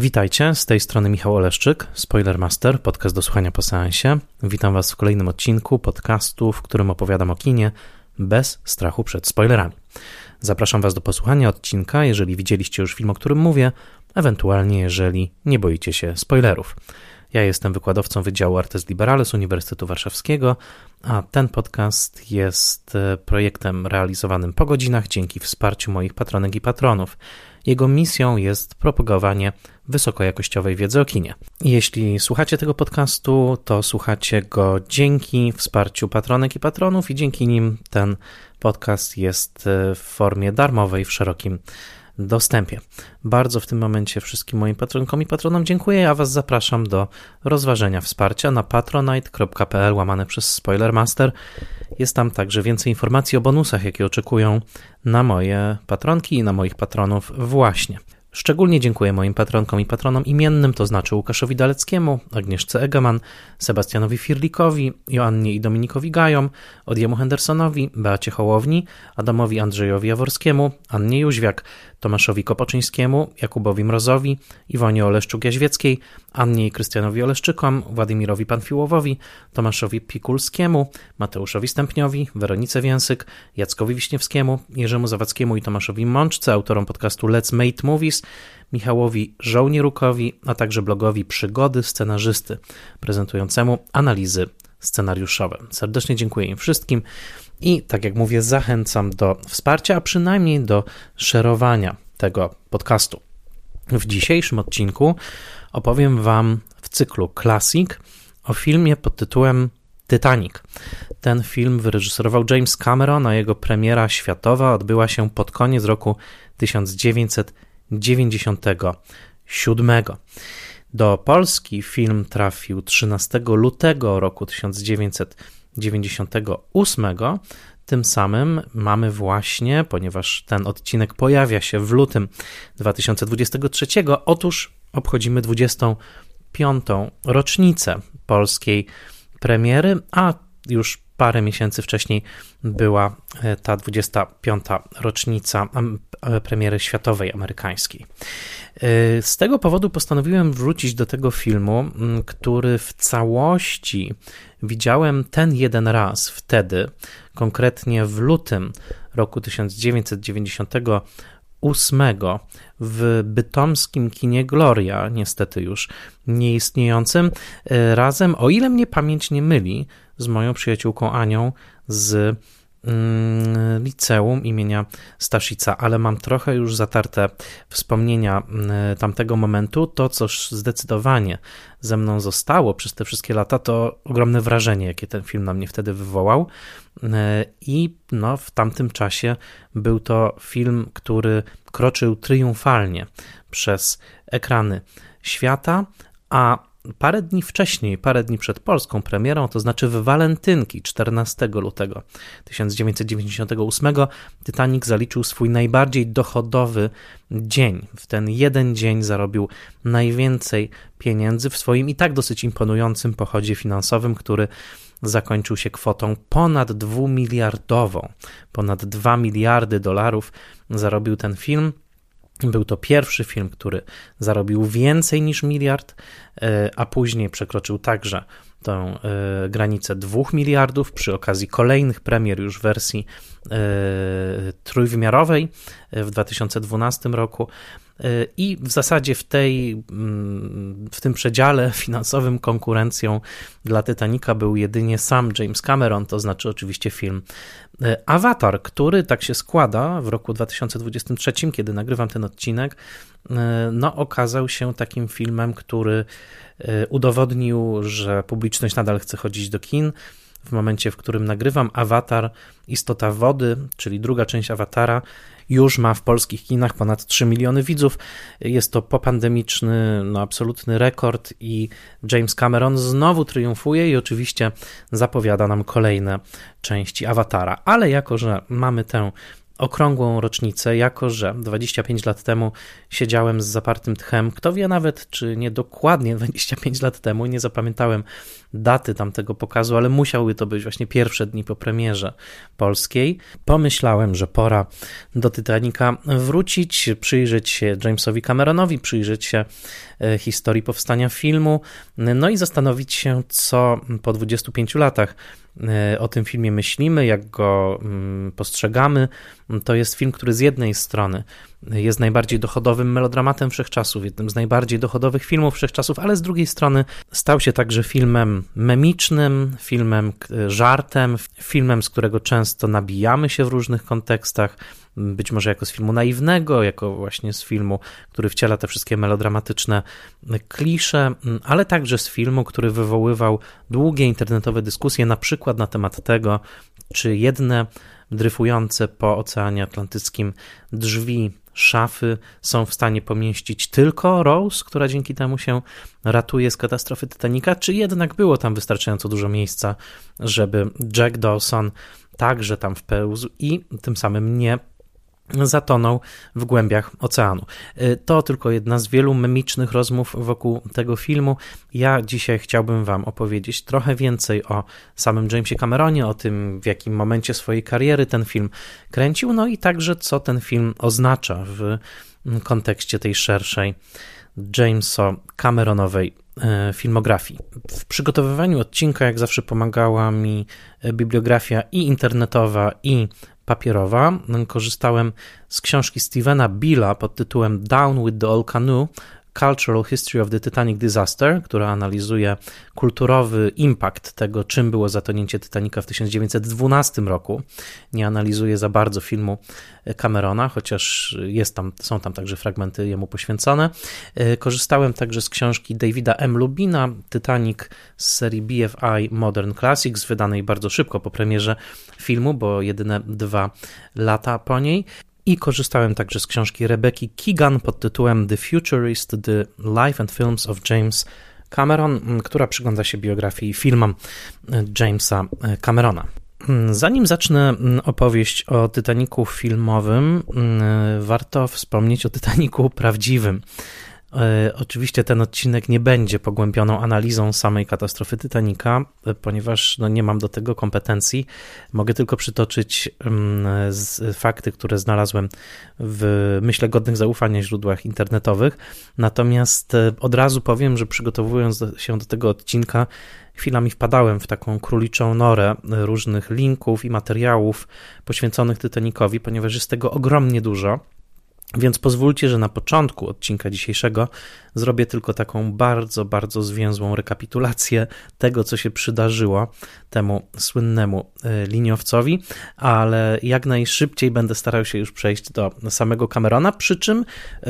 Witajcie, z tej strony Michał Oleszczyk, Spoilermaster, podcast do słuchania po seansie. Witam Was w kolejnym odcinku podcastu, w którym opowiadam o kinie bez strachu przed spoilerami. Zapraszam Was do posłuchania odcinka, jeżeli widzieliście już film, o którym mówię, ewentualnie jeżeli nie boicie się spoilerów. Ja jestem wykładowcą Wydziału Artes Liberales Uniwersytetu Warszawskiego, a ten podcast jest e, projektem realizowanym po godzinach dzięki wsparciu moich patronek i patronów. Jego misją jest propagowanie wysokojakościowej wiedzy o kinie. Jeśli słuchacie tego podcastu, to słuchacie go dzięki wsparciu patronek i patronów i dzięki nim ten podcast jest e, w formie darmowej w szerokim dostępie. Bardzo w tym momencie wszystkim moim patronkom i patronom dziękuję, a Was zapraszam do rozważenia wsparcia na patronite.pl łamane przez Spoilermaster. Jest tam także więcej informacji o bonusach, jakie oczekują na moje patronki i na moich patronów właśnie. Szczególnie dziękuję moim patronkom i patronom imiennym, to znaczy Łukaszowi Daleckiemu, Agnieszce Egeman, Sebastianowi Firlikowi, Joannie i Dominikowi Gajom, Odjemu Hendersonowi, Beacie Hołowni, Adamowi Andrzejowi Jaworskiemu, Annie Jóźwiak, Tomaszowi Kopoczyńskiemu, Jakubowi Mrozowi, Iwonie Oleszczuk-Jaźwieckiej, Annie i Krystianowi Oleszczykom, Władimirowi Panfiłowowi, Tomaszowi Pikulskiemu, Mateuszowi Stępniowi, Weronice Więsyk, Jackowi Wiśniewskiemu, Jerzemu Zawadzkiemu i Tomaszowi Mączce, autorom podcastu Let's Mate Movies, Michałowi Żołnierukowi, a także blogowi Przygody Scenarzysty, prezentującemu analizy scenariuszowe. Serdecznie dziękuję im wszystkim i, tak jak mówię, zachęcam do wsparcia, a przynajmniej do szerowania tego podcastu. W dzisiejszym odcinku opowiem Wam w cyklu Classic o filmie pod tytułem Titanic. Ten film wyreżyserował James Cameron, a jego premiera światowa odbyła się pod koniec roku 1997. Do Polski film trafił 13 lutego roku 1998. Tym samym mamy właśnie, ponieważ ten odcinek pojawia się w lutym 2023, otóż obchodzimy 25. rocznicę polskiej premiery, a już parę miesięcy wcześniej była e, ta 25. rocznica e, premiery światowej amerykańskiej. E, z tego powodu postanowiłem wrócić do tego filmu, który w całości widziałem ten jeden raz wtedy, konkretnie w lutym roku 1998 w bytomskim kinie Gloria, niestety już nieistniejącym, razem, o ile mnie pamięć nie myli, z moją przyjaciółką Anią z liceum imienia Staszica, ale mam trochę już zatarte wspomnienia mm, tamtego momentu. To, co zdecydowanie ze mną zostało przez te wszystkie lata, to ogromne wrażenie, jakie ten film na mnie wtedy wywołał. Mm, I no, w tamtym czasie był to film, który kroczył triumfalnie przez ekrany świata, a Parę dni wcześniej, parę dni przed polską premierą, to znaczy w walentynki 14 lutego 1998, Titanic zaliczył swój najbardziej dochodowy dzień. W ten jeden dzień zarobił najwięcej pieniędzy w swoim i tak dosyć imponującym pochodzie finansowym, który zakończył się kwotą ponad dwumiliardową. Ponad 2 miliardy dolarów zarobił ten film. Był to pierwszy film, który zarobił więcej niż miliard, e, a później przekroczył także tę e, granicę 2 miliardów przy okazji kolejnych premier już wersji e, trójwymiarowej w 2012 roku. I w zasadzie w, tej, mm, w tym przedziale finansowym konkurencją dla Titanica był jedynie sam James Cameron, to znaczy oczywiście film Avatar, który tak się składa w roku 2023, kiedy nagrywam ten odcinek, no okazał się takim filmem, który udowodnił, że publiczność nadal chce chodzić do kin. W momencie, w którym nagrywam Avatar Istota Wody, czyli druga część Awatara, już ma w polskich kinach ponad 3 miliony widzów. Jest to popandemiczny, no absolutny rekord i James Cameron znowu triumfuje i oczywiście zapowiada nam kolejne części Awatara. Ale jako, że mamy tę okrągłą rocznicę, jako że 25 lat temu siedziałem z zapartym tchem, kto wie nawet, czy nie dokładnie 25 lat temu, nie zapamiętałem daty tamtego pokazu, ale musiały to być właśnie pierwsze dni po premierze polskiej. Pomyślałem, że pora do Titanica wrócić, przyjrzeć się Jamesowi Cameronowi, przyjrzeć się e, historii powstania filmu, no i zastanowić się, co po 25 latach e, o tym filmie myślimy, jak go mm, postrzegamy. To jest film, który z jednej strony jest najbardziej dochodowym melodramatem wszechczasów, jednym z najbardziej dochodowych filmów wszechczasów, ale z drugiej strony stał się także filmem memicznym, filmem żartem, filmem, z którego często nabijamy się w różnych kontekstach, być może jako z filmu naiwnego, jako właśnie z filmu, który wciela te wszystkie melodramatyczne klisze, ale także z filmu, który wywoływał długie internetowe dyskusje, na przykład na temat tego, czy jedne dryfujące po Oceanie Atlantyckim drzwi szafy są w stanie pomieścić tylko Rose, która dzięki temu się ratuje z katastrofy Titanica, czy jednak było tam wystarczająco dużo miejsca, żeby Jack Dawson także tam wpełzł i tym samym nie zatonął w głębiach oceanu. Y, to tylko jedna z wielu memicznych rozmów wokół tego filmu. Ja dzisiaj chciałbym Wam opowiedzieć trochę więcej o samym Jamesie Cameronie, o tym, w jakim momencie swojej kariery ten film kręcił, no i także co ten film oznacza w kontekście tej szerszej Jamesa Cameronowej y, filmografii. W przygotowywaniu odcinka, jak zawsze, pomagała mi bibliografia i internetowa, i papierowa. Korzystałem z książki Stevena Billa pod tytułem Down with the Old Canoe Cultural History of the Titanic Disaster, która analizuje kulturowy impact tego, czym było zatonięcie Titanica w 1912 roku. Nie analizuje za bardzo filmu Camerona, chociaż jest tam, są tam także fragmenty jemu poświęcone. Korzystałem także z książki Davida M. Lubina, Titanic z serii BFI Modern Classics, wydanej bardzo szybko po premierze filmu, bo jedyne dwa lata po niej. I korzystałem także z książki Rebeki Keegan pod tytułem The Futurist, The Life and Films of James Cameron, która przygląda się biografii i filmom Jamesa Camerona. Zanim zacznę opowieść o Titaniku filmowym, warto wspomnieć o Titaniku prawdziwym. E, oczywiście ten odcinek nie będzie pogłębioną analizą samej katastrofy Titanica, e, ponieważ no, nie mam do tego kompetencji. Mogę tylko przytoczyć mm, fakty, które znalazłem w myślę godnych zaufania źródłach internetowych. Natomiast e, od razu powiem, że przygotowując się do tego odcinka, chwilami wpadałem w taką króliczą norę różnych linków i materiałów poświęconych Titanicowi, ponieważ jest tego ogromnie dużo. Więc pozwólcie, że na początku odcinka dzisiejszego zrobię tylko taką bardzo, bardzo zwięzłą rekapitulację tego, co się przydarzyło temu słynnemu e, liniowcowi, ale jak najszybciej będę starał się już przejść do samego Camerona, przy czym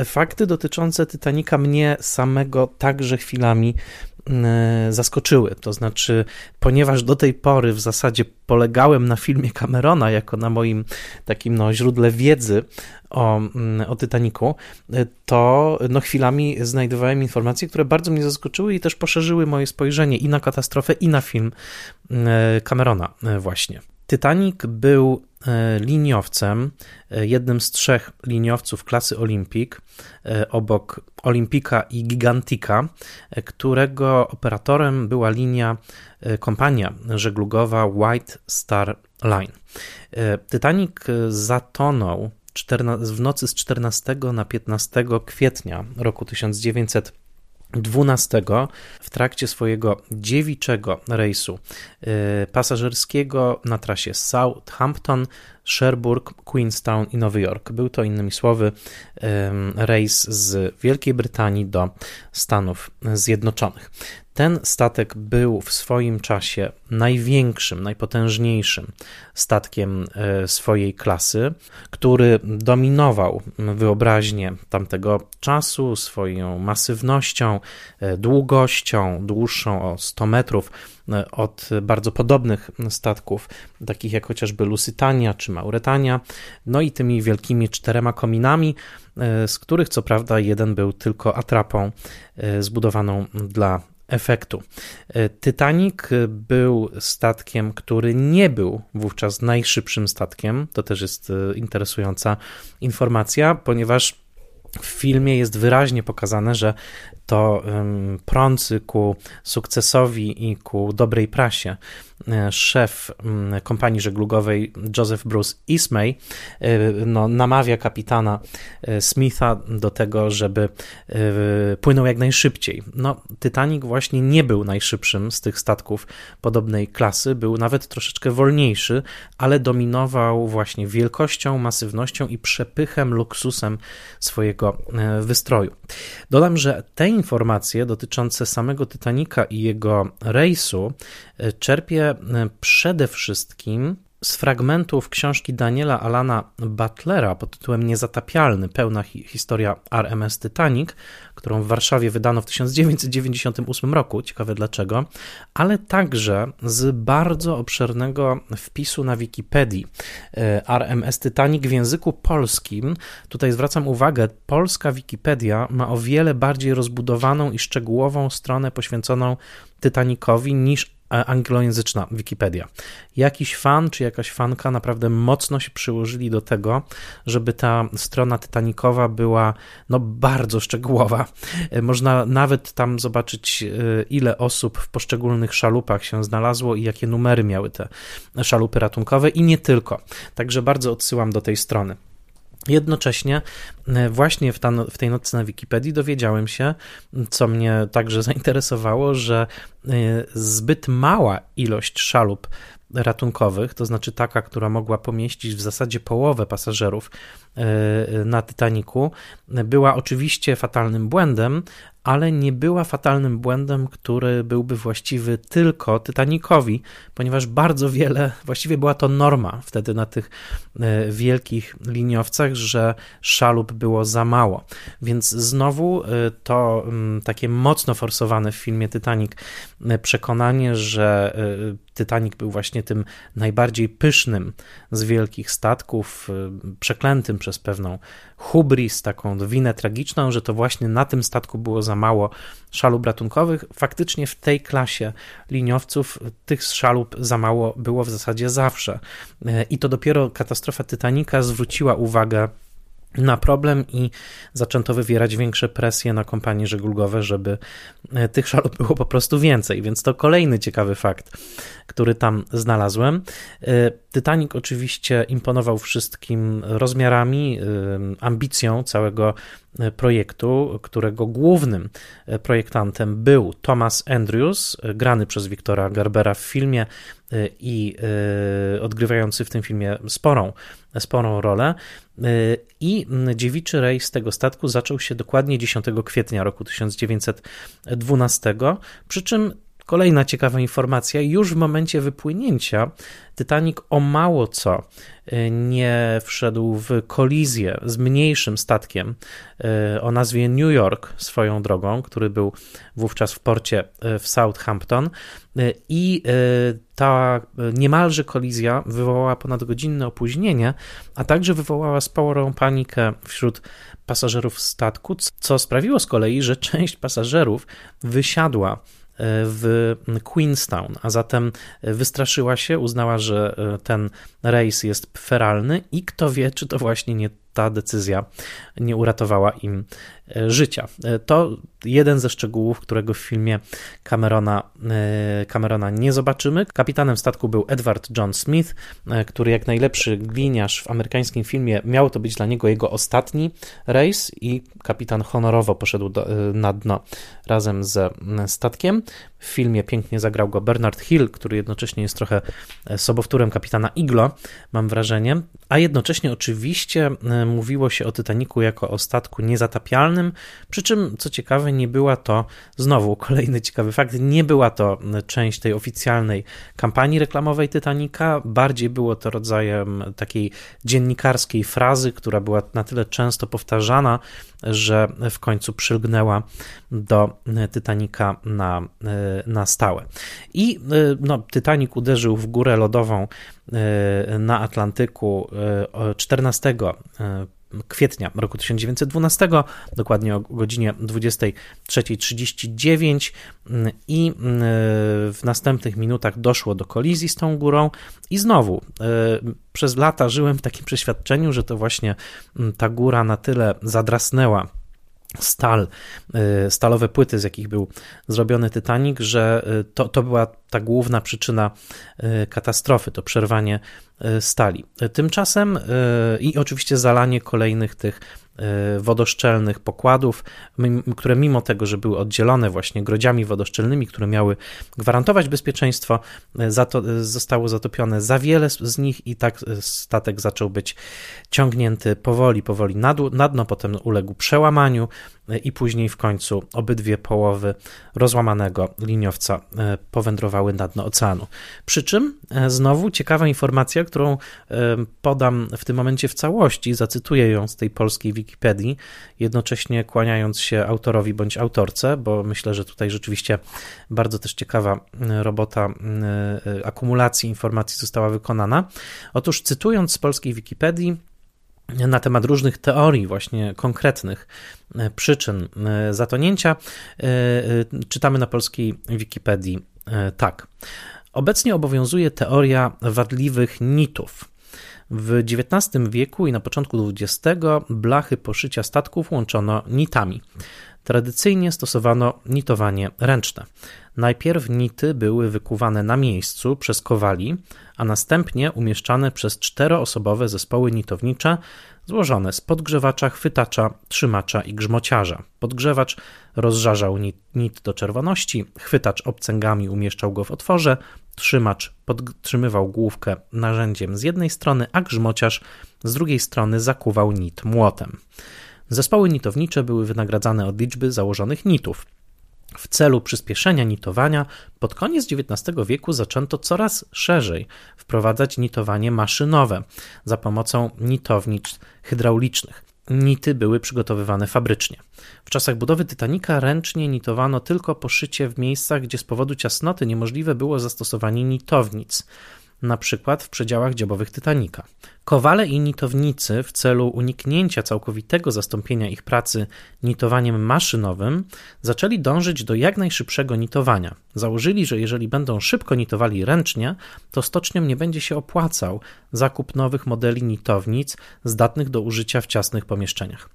fakty dotyczące Titanica mnie samego także chwilami zaskoczyły. To znaczy, ponieważ do tej pory w zasadzie polegałem na filmie Camerona jako na moim takim no, źródle wiedzy o, mm, o Titaniku, e, to no, chwilami znajdowałem informacje, które bardzo mnie zaskoczyły i też poszerzyły moje spojrzenie i na katastrofę, i na film e, Camerona właśnie. Titanic był e, liniowcem, e, jednym z trzech liniowców klasy Olympic, e, obok Olimpika i Gigantika, którego operatorem była linia, kompania żeglugowa White Star Line. Titanic zatonął w nocy z 14 na 15 kwietnia roku 1900 12 w trakcie swojego dziewiczego rejsu y, pasażerskiego na trasie Southampton, Sherbrooke, Queenstown i Nowy Jork. Był to innymi słowy rejs z Wielkiej Brytanii do Stanów Zjednoczonych. Ten statek był w swoim czasie największym, najpotężniejszym statkiem e, swojej klasy, który dominował wyobraźnię tamtego czasu swoją masywnością, e, długością, dłuższą o 100 metrów od bardzo podobnych statków, takich jak chociażby Lusitania czy Mauretania, no i tymi wielkimi czterema kominami, z których co prawda jeden był tylko atrapą zbudowaną dla efektu. Titanic był statkiem, który nie był wówczas najszybszym statkiem. To też jest interesująca informacja, ponieważ w filmie jest wyraźnie pokazane, że to prący ku sukcesowi i ku dobrej prasie szef mm, kompanii żeglugowej Joseph Bruce Ismay e, no, namawia kapitana e, Smitha do tego, żeby płynął jak najszybciej. No, Titanic właśnie nie był najszybszym z tych statków podobnej klasy, był nawet troszeczkę wolniejszy, ale dominował właśnie wielkością, masywnością i przepychem, luksusem swojego wystroju. Dodam, że te informacje dotyczące samego Titanica i jego rejsu e, czerpie e, przede wszystkim z fragmentów książki Daniela Alana Butlera pod tytułem Niezatapialny, pełna hi historia RMS Titanic, którą w Warszawie wydano w 1998 roku, ciekawe dlaczego, ale także z bardzo obszernego wpisu na Wikipedii e, RMS Titanic w języku polskim. Tutaj zwracam uwagę, polska Wikipedia ma o wiele bardziej rozbudowaną i szczegółową stronę poświęconą Titanicowi niż anglojęzyczna Wikipedia. Jakiś fan czy jakaś fanka naprawdę mocno się przyłożyli do tego, żeby ta strona Titanicowa była no bardzo szczegółowa. Można nawet tam zobaczyć, e, ile osób w poszczególnych szalupach się znalazło i jakie numery miały te szalupy ratunkowe i nie tylko. Także bardzo odsyłam do tej strony. Jednocześnie e, właśnie w, ta, w, tej nocy na Wikipedii dowiedziałem się, co mnie także zainteresowało, że e, zbyt mała ilość szalup ratunkowych, to znaczy taka, która mogła pomieścić w zasadzie połowę pasażerów na Titaniku, była oczywiście fatalnym błędem, ale nie była fatalnym błędem, który byłby właściwy tylko Titanicowi, ponieważ bardzo wiele, właściwie była to norma wtedy na tych e, wielkich liniowcach, że szalup było za mało. Więc znowu e, to mm, takie mocno forsowane w filmie Titanic e, przekonanie, że Titanic był właśnie tym najbardziej pysznym z wielkich statków, przeklętym przez pewną hubris, taką winę tragiczną, że to właśnie na tym statku było za mało szalub ratunkowych. Faktycznie w tej klasie liniowców tych szalub za mało było w zasadzie zawsze. I to dopiero katastrofa Titanica zwróciła uwagę na problem i zaczęto wywierać większe presje na kompanie żeglugowe, żeby e, tych szalup było po prostu więcej. Więc to kolejny ciekawy fakt, który tam znalazłem. E, Titanic oczywiście imponował wszystkim rozmiarami, e, ambicją całego projektu, którego głównym projektantem był Thomas Andrews, grany przez Wiktora Garbera w filmie i odgrywający w tym filmie sporą, sporą rolę. I dziewiczy rejs tego statku zaczął się dokładnie 10 kwietnia roku 1912, przy czym Kolejna ciekawa informacja: już w momencie wypłynięcia Titanic o mało co y, nie wszedł w kolizję z mniejszym statkiem y, o nazwie New York swoją drogą, który był wówczas w porcie y, w Southampton. I ta niemalże kolizja wywołała ponadgodzinne opóźnienie, a także wywołała sporą panikę wśród pasażerów statku, co sprawiło z kolei, że część pasażerów wysiadła w Queenstown, a zatem wystraszyła się, uznała, że e, ten rejs jest feralny i kto wie, czy to właśnie nie ta decyzja nie uratowała im życia. E, to jeden ze szczegółów, którego w filmie Camerona, e, Camerona nie zobaczymy. Kapitanem statku był Edward John Smith, który jak najlepszy gliniarz w amerykańskim filmie miał to być dla niego jego ostatni rejs i kapitan honorowo poszedł do, na dno razem ze statkiem. W filmie pięknie zagrał go Bernard Hill, który jednocześnie jest trochę sobowtórem kapitana Iglo, mam wrażenie, a jednocześnie oczywiście mówiło się o Titaniku jako o statku niezatapialnym, przy czym, co ciekawe, nie była to, znowu kolejny ciekawy fakt, nie była to część tej oficjalnej kampanii reklamowej Titanica, bardziej było to rodzajem takiej dziennikarskiej frazy, która była na tyle często powtarzana, że w końcu przylgnęła do Titanica na, na stałe. I no, Titanic uderzył w górę lodową na Atlantyku 14 e, kwietnia roku 1912, dokładnie o godzinie 23.39 i w następnych minutach doszło do kolizji z tą górą. I znowu przez lata żyłem w takim przeświadczeniu, że to właśnie ta góra na tyle zadrasnęła stal, y, stalowe płyty, z jakich był zrobiony Titanic, że y, to, to była ta główna przyczyna y, katastrofy, to przerwanie stali. Tymczasem i oczywiście zalanie kolejnych tych E, wodoszczelnych pokładów, które mimo tego, że były oddzielone właśnie grodziami wodoszczelnymi, które miały gwarantować bezpieczeństwo, e, e, zostało zatopione za wiele z nich i tak statek zaczął być ciągnięty powoli, powoli na, na dno, potem uległ przełamaniu i później w końcu obydwie połowy rozłamanego liniowca powędrowały na dno oceanu. Przy czym znowu ciekawa informacja, którą podam w tym momencie w całości, zacytuję ją z tej polskiej Wikipedii, jednocześnie kłaniając się autorowi bądź autorce, bo myślę, że tutaj rzeczywiście bardzo też ciekawa e, robota e, akumulacji informacji została wykonana. Otóż cytując z polskiej Wikipedii, na temat różnych teorii, właśnie konkretnych e, przyczyn zatonięcia, czytamy na polskiej Wikipedii tak. Obecnie obowiązuje teoria wadliwych nitów. W XIX wieku i na początku XX blachy poszycia statków łączono nitami. Tradycyjnie stosowano nitowanie ręczne. Najpierw nity były wykuwane na miejscu przez kowali, a następnie umieszczane przez czteroosobowe zespoły nitownicze złożone z podgrzewacza, chwytacza, trzymacza i grzmociarza. Podgrzewacz rozżarzał nit, nit do czerwoności, chwytacz obcęgami umieszczał go w otworze, trzymacz podtrzymywał główkę narzędziem z jednej strony, a grzmociarz z drugiej strony zakuwał nit młotem. Zespoły nitownicze były wynagradzane od liczby założonych nitów. W celu przyspieszenia nitowania pod koniec XIX wieku zaczęto coraz szerzej wprowadzać nitowanie maszynowe za pomocą nitownic hydraulicznych. Nity były przygotowywane fabrycznie. W czasach budowy Titanica ręcznie nitowano tylko poszycie w miejscach, gdzie z powodu ciasnoty niemożliwe było zastosowanie nitownic na przykład w przedziałach dziobowych Titanika. Kowale i nitownicy w celu uniknięcia całkowitego zastąpienia ich pracy nitowaniem maszynowym zaczęli dążyć do jak najszybszego nitowania. Założyli, że jeżeli będą szybko nitowali ręcznie, to stoczniom nie będzie się opłacał zakup nowych modeli nitownic zdatnych do użycia w ciasnych pomieszczeniach.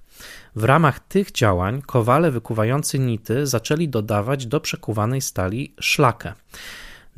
W ramach tych działań kowale wykuwający nity zaczęli dodawać do przekuwanej stali szlakę.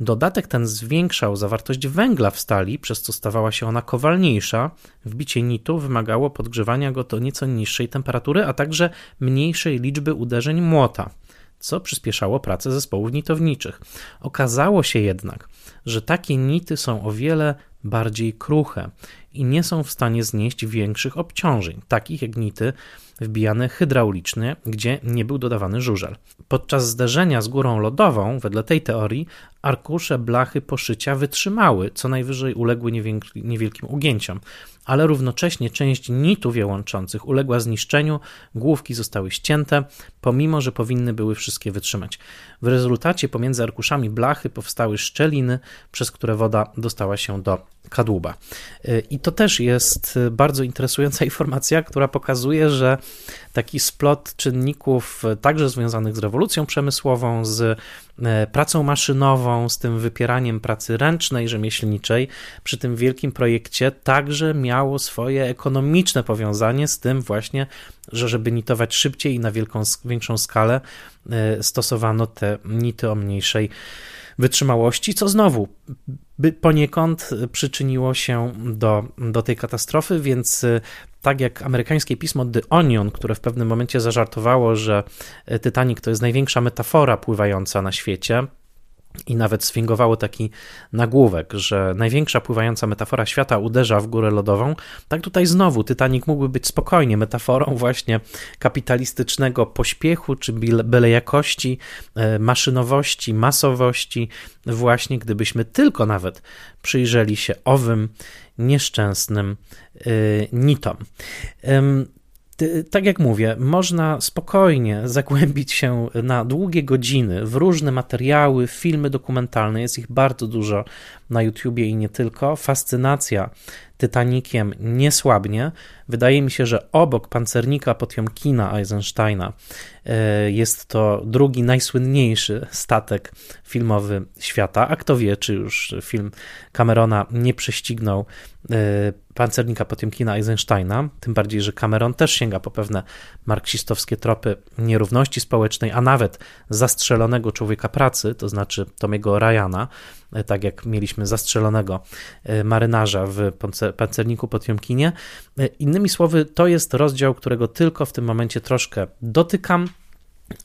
Dodatek ten zwiększał zawartość węgla w stali, przez co stawała się ona kowalniejsza. Wbicie nitu wymagało podgrzewania go do nieco niższej temperatury, a także mniejszej liczby uderzeń młota, co przyspieszało pracę zespołów nitowniczych. Okazało się jednak, że takie nity są o wiele bardziej kruche i nie są w stanie znieść większych obciążeń, takich jak nity wbijane hydraulicznie, gdzie nie był dodawany żużel. Podczas zderzenia z górą lodową, wedle tej teorii, arkusze blachy poszycia wytrzymały, co najwyżej uległy niewielkim ugięciom, ale równocześnie część nitów je łączących uległa zniszczeniu, główki zostały ścięte, pomimo że powinny były wszystkie wytrzymać. W rezultacie pomiędzy arkuszami blachy powstały szczeliny, przez które woda dostała się do kadłuba. I to też jest bardzo interesująca informacja, która pokazuje, że taki splot czynników, także związanych z rewolucją przemysłową, z pracą maszynową, z tym wypieraniem pracy ręcznej, rzemieślniczej, przy tym wielkim projekcie, także miało swoje ekonomiczne powiązanie z tym właśnie, że żeby nitować szybciej i na wielką, większą skalę, e, stosowano te nity o mniejszej wytrzymałości, co znowu by poniekąd przyczyniło się do, do tej katastrofy, więc y, tak jak amerykańskie pismo The Onion, które w pewnym momencie zażartowało, że Titanic to jest największa metafora pływająca na świecie, i nawet sfingowało taki nagłówek, że największa pływająca metafora świata uderza w górę lodową. Tak tutaj znowu Titanic mógłby być spokojnie metaforą właśnie kapitalistycznego pośpiechu czy byle jakości, e, maszynowości, masowości, właśnie gdybyśmy tylko nawet przyjrzeli się owym nieszczęsnym y, nitom tak jak mówię, można spokojnie zagłębić się na długie godziny w różne materiały, filmy dokumentalne, jest ich bardzo dużo na YouTubie i nie tylko. Fascynacja Titanikiem nie słabnie. Wydaje mi się, że obok pancernika Potiomkina Eisensteina e, jest to drugi najsłynniejszy statek filmowy świata. A kto wie, czy już film Camerona nie prześcignął e, pancernika Potiomkina Eisensteina, tym bardziej, że Cameron też sięga po pewne marksistowskie tropy nierówności społecznej, a nawet zastrzelonego człowieka pracy, to znaczy Tomiego Ryana, e, tak jak mieliśmy zastrzelonego marynarza w pancerniku Potiomkinie. Innymi słowy, to jest rozdział, którego tylko w tym momencie troszkę dotykam,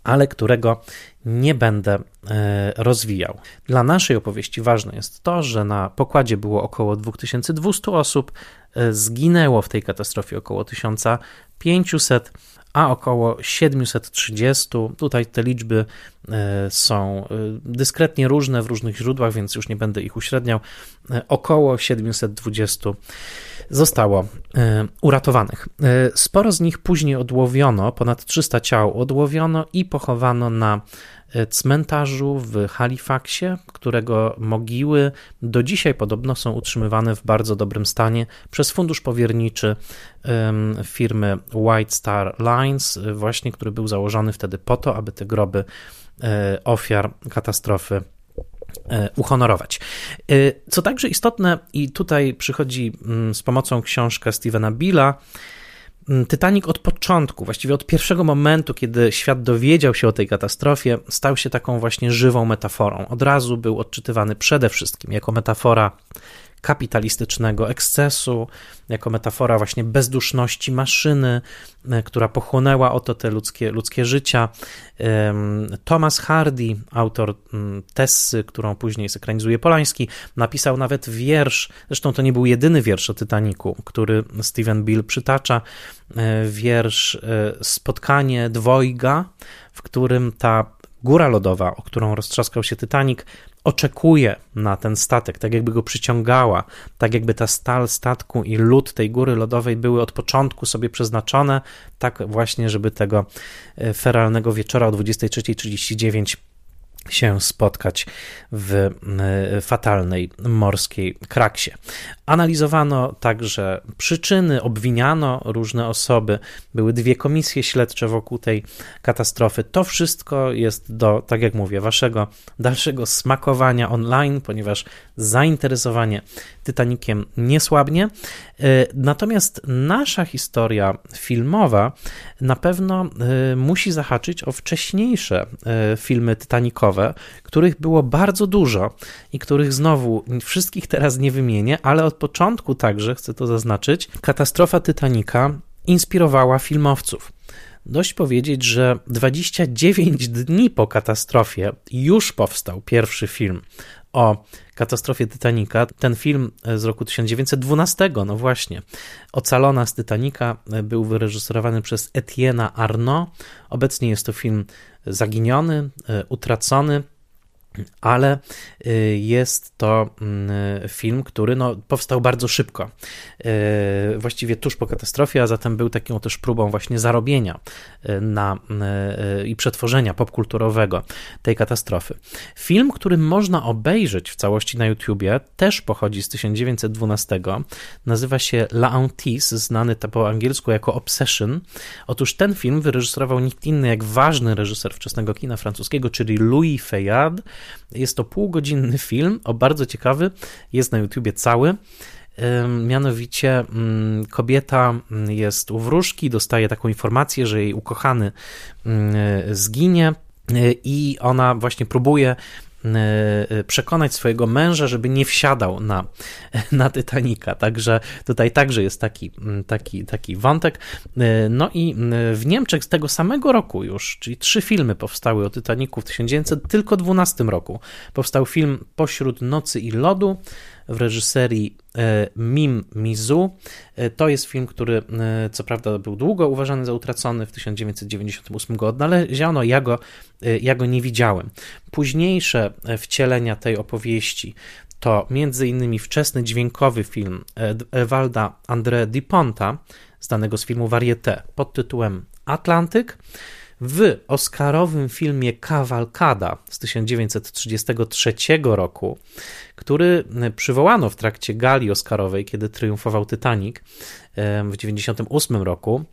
ale którego nie będę e, rozwijał. Dla naszej opowieści ważne jest to, że na pokładzie było około 2200 osób, e, zginęło w tej katastrofie około 1500 a około 730. Tutaj te liczby są dyskretnie różne w różnych źródłach, więc już nie będę ich uśredniał. Około 720 zostało e, uratowanych. E, sporo z nich później odłowiono, ponad 300 ciał odłowiono i pochowano na e, cmentarzu w Halifaxie, którego mogiły do dzisiaj podobno są utrzymywane w bardzo dobrym stanie przez fundusz powierniczy firmy White Star Lines, właśnie który był założony wtedy po to, aby te groby ofiar katastrofy E, uhonorować. E, co także istotne, i tutaj przychodzi mm, z pomocą książka Stevena Billa, mm, Titanic od początku, właściwie od pierwszego momentu, kiedy świat dowiedział się o tej katastrofie, stał się taką właśnie żywą metaforą. Od razu był odczytywany przede wszystkim jako metafora kapitalistycznego ekscesu, jako metafora właśnie bezduszności maszyny, e, która pochłonęła oto te ludzkie, ludzkie życia. Thomas Hardy, autor mm, Tessy, którą później sekranizuje Polański, napisał nawet wiersz, zresztą to nie był jedyny wiersz o Titaniku, który Steven Bill przytacza, e, wiersz e, Spotkanie dwojga, w którym ta góra lodowa, o którą roztrzaskał się Titanic, oczekuje na ten statek, tak jakby go przyciągała, tak jakby ta stal statku i lód tej góry lodowej były od początku sobie przeznaczone, tak właśnie, żeby tego e, feralnego wieczora o 23.39 się spotkać w e, fatalnej morskiej kraksie. Analizowano także przyczyny, obwiniano różne osoby, były dwie komisje śledcze wokół tej katastrofy. To wszystko jest do, tak jak mówię, waszego dalszego smakowania online, ponieważ zainteresowanie Titanikiem nie słabnie. E, natomiast nasza historia filmowa na pewno e, musi zahaczyć o wcześniejsze filmy Titanicowe których było bardzo dużo i których znowu wszystkich teraz nie wymienię, ale od początku także, chcę to zaznaczyć, katastrofa Titanica inspirowała filmowców. Dość powiedzieć, że 29 dni po katastrofie już powstał pierwszy film o katastrofie Titanica. Ten film z roku 1912, no właśnie, Ocalona z Titanica, był wyreżyserowany przez Etienne Arnaud. Obecnie jest to film zaginiony, e, utracony ale y, jest to mm, film, który no, powstał bardzo szybko, y, właściwie tuż po katastrofie, a zatem był taką też próbą właśnie zarobienia y, na, i przetworzenia popkulturowego tej katastrofy. Film, który można obejrzeć w całości na YouTubie, też pochodzi z 1912, nazywa się La Hantise, znany po angielsku jako Obsession. Otóż ten film wyreżyserował nikt inny jak ważny reżyser wczesnego kina francuskiego, czyli Louis Fayard, jest to półgodzinny film, o bardzo ciekawy, jest na YouTubie cały. Mianowicie mm, kobieta mm, jest u wróżki, dostaje taką informację, że jej ukochany mm, zginie i ona właśnie próbuje przekonać swojego męża, żeby nie wsiadał na, na Titanica. Także tutaj także jest taki, mm, taki, taki wątek. Y, no i y, w Niemczech z tego samego roku już, czyli trzy filmy powstały o Titanicu w 1912 roku. Powstał film Pośród nocy i lodu, w reżyserii e, Mim Mizu. E, to jest film, który e, co prawda był długo uważany za utracony, w 1998 go odnaleziono, ja go, ja go nie widziałem. Późniejsze wcielenia tej opowieści to m.in. wczesny dźwiękowy film Ewalda André Diponta, znanego z filmu Varieté pod tytułem Atlantyk, w Oscarowym filmie Kawalkada z 1933 roku, który przywołano w trakcie gali Oscarowej, kiedy triumfował Titanic w 1998 roku.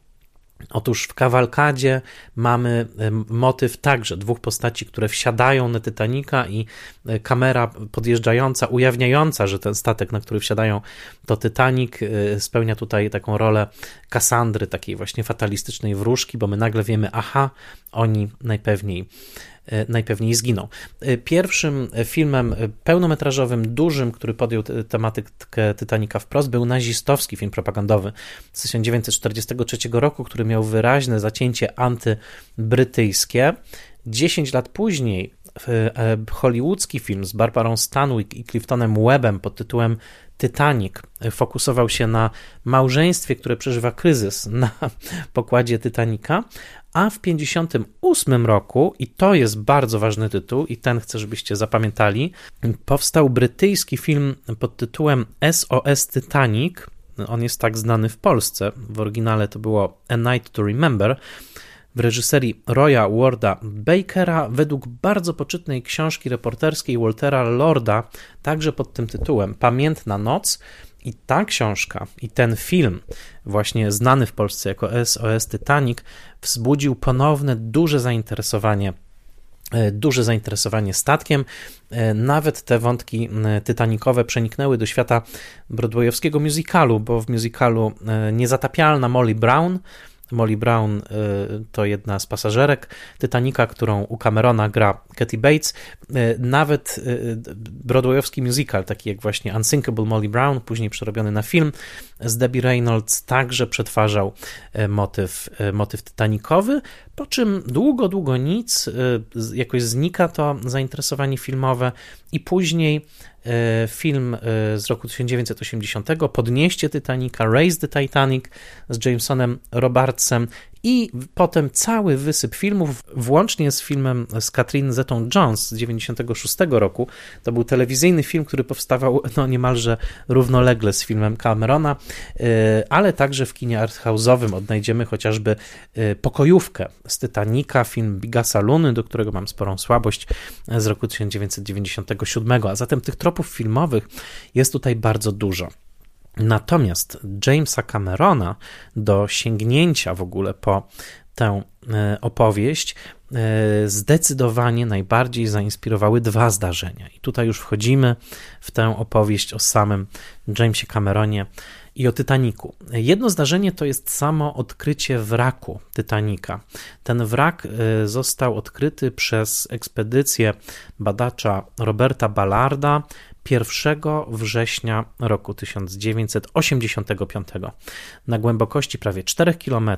Otóż w kawalkadzie mamy motyw także dwóch postaci, które wsiadają na Titanica i e, kamera podjeżdżająca, ujawniająca, że ten statek, na który wsiadają, to Titanic, e, spełnia tutaj taką rolę Kasandry, takiej właśnie fatalistycznej wróżki, bo my nagle wiemy, aha, oni najpewniej najpewniej zginął. E, pierwszym filmem pełnometrażowym, dużym, który podjął tematykę Titanica wprost, był nazistowski film propagandowy z 1943 roku, który miał wyraźne zacięcie antybrytyjskie. 10 lat później e, hollywoodzki film z Barbarą Stanwyck i Cliftonem Webbem pod tytułem Titanic fokusował się na małżeństwie, które przeżywa kryzys na pokładzie Titanica, a w 1958 roku, i to jest bardzo ważny tytuł, i ten chcę, żebyście zapamiętali, powstał brytyjski film pod tytułem SOS Titanic. On jest tak znany w Polsce. W oryginale to było A Night to Remember w reżyserii Roya Warda Bakera według bardzo poczytnej książki reporterskiej Waltera Lorda, także pod tym tytułem Pamiętna Noc. I ta książka i ten film, właśnie znany w Polsce jako SOS Titanic, wzbudził ponowne duże zainteresowanie e, duże zainteresowanie statkiem. E, nawet te wątki tytanikowe przeniknęły do świata broadwayowskiego musicalu, bo w musicalu e, Niezatapialna Molly Brown Molly Brown to jedna z pasażerek Titanica, którą u Camerona gra Katy Bates. Nawet broadwayowski musical, taki jak właśnie Unsinkable Molly Brown, później przerobiony na film z Debbie Reynolds, także przetwarzał motyw, motyw tytanikowy, po czym długo, długo nic, jakoś znika to zainteresowanie filmowe i później E, film e, z roku 1980, Podnieście Titanica, Raise the Titanic z Jamesonem Robartsem i potem cały wysyp filmów, włącznie z filmem z Katrin Zetą Jones z 96 roku. To był telewizyjny film, który powstawał no, niemalże równolegle z filmem Camerona, e, ale także w kinie arthouse'owym odnajdziemy chociażby Pokojówkę z Titanica, film Bigasa Luny, do którego mam sporą słabość z roku 1997. A zatem tych tropów filmowych jest tutaj bardzo dużo. Natomiast Jamesa Camerona do sięgnięcia w ogóle po tę e, opowieść e, zdecydowanie najbardziej zainspirowały dwa zdarzenia. I tutaj już wchodzimy w tę opowieść o samym Jamesie Cameronie i o Titaniku. Jedno zdarzenie to jest samo odkrycie wraku Titanika. Ten wrak e, został odkryty przez ekspedycję badacza Roberta Ballarda 1 września roku 1985. Na głębokości prawie 4 km,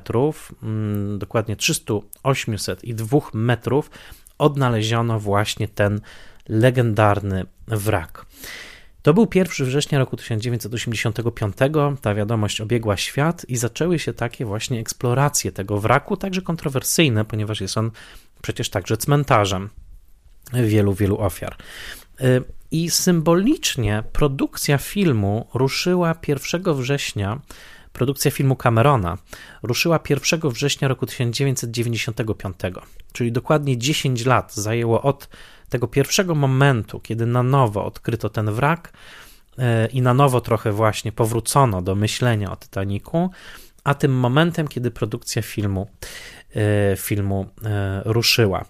mm, dokładnie 302 metrów, odnaleziono właśnie ten legendarny wrak. To był 1 września roku 1985. Ta wiadomość obiegła świat i zaczęły się takie właśnie eksploracje tego wraku, także kontrowersyjne, ponieważ jest on przecież także cmentarzem wielu, wielu ofiar. I symbolicznie produkcja filmu ruszyła 1 września, produkcja filmu Camerona ruszyła 1 września roku 1995, czyli dokładnie 10 lat zajęło od tego pierwszego momentu, kiedy na nowo odkryto ten wrak y, i na nowo trochę właśnie powrócono do myślenia o Titaniku, a tym momentem, kiedy produkcja filmu E, filmu e, ruszyła.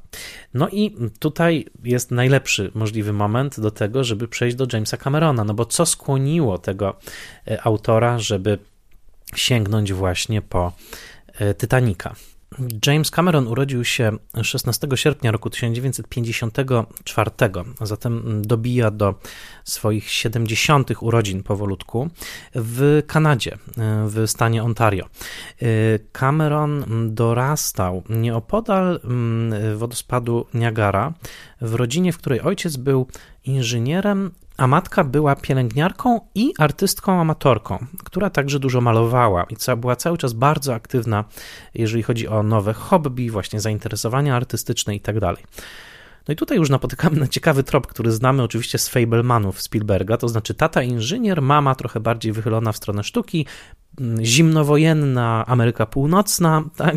No i tutaj jest najlepszy możliwy moment do tego, żeby przejść do Jamesa Camerona, no bo co skłoniło tego e, autora, żeby sięgnąć właśnie po Titanica. James Cameron urodził się 16 sierpnia roku 1954, a zatem dobija do swoich 70. urodzin powolutku w Kanadzie, w stanie Ontario. Cameron dorastał nieopodal mm, wodospadu Niagara w rodzinie, w której ojciec był inżynierem a była pielęgniarką i artystką amatorką, która także dużo malowała i była cały czas bardzo aktywna, jeżeli chodzi o nowe hobby, właśnie zainteresowania artystyczne itd. Tak no i tutaj już napotykamy na ciekawy trop, który znamy oczywiście z Fablemanów Spielberga, to znaczy tata inżynier, mama trochę bardziej wychylona w stronę sztuki, zimnowojenna Ameryka Północna, tak?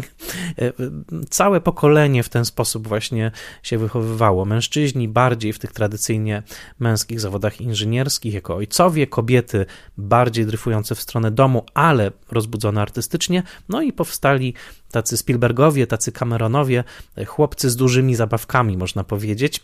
Całe pokolenie w ten sposób właśnie się wychowywało. Mężczyźni bardziej w tych tradycyjnie męskich zawodach inżynierskich, jako ojcowie, kobiety bardziej dryfujące w stronę domu, ale rozbudzone artystycznie, no i powstali tacy Spielbergowie, tacy Cameronowie, chłopcy z dużymi zabawkami, można powiedzieć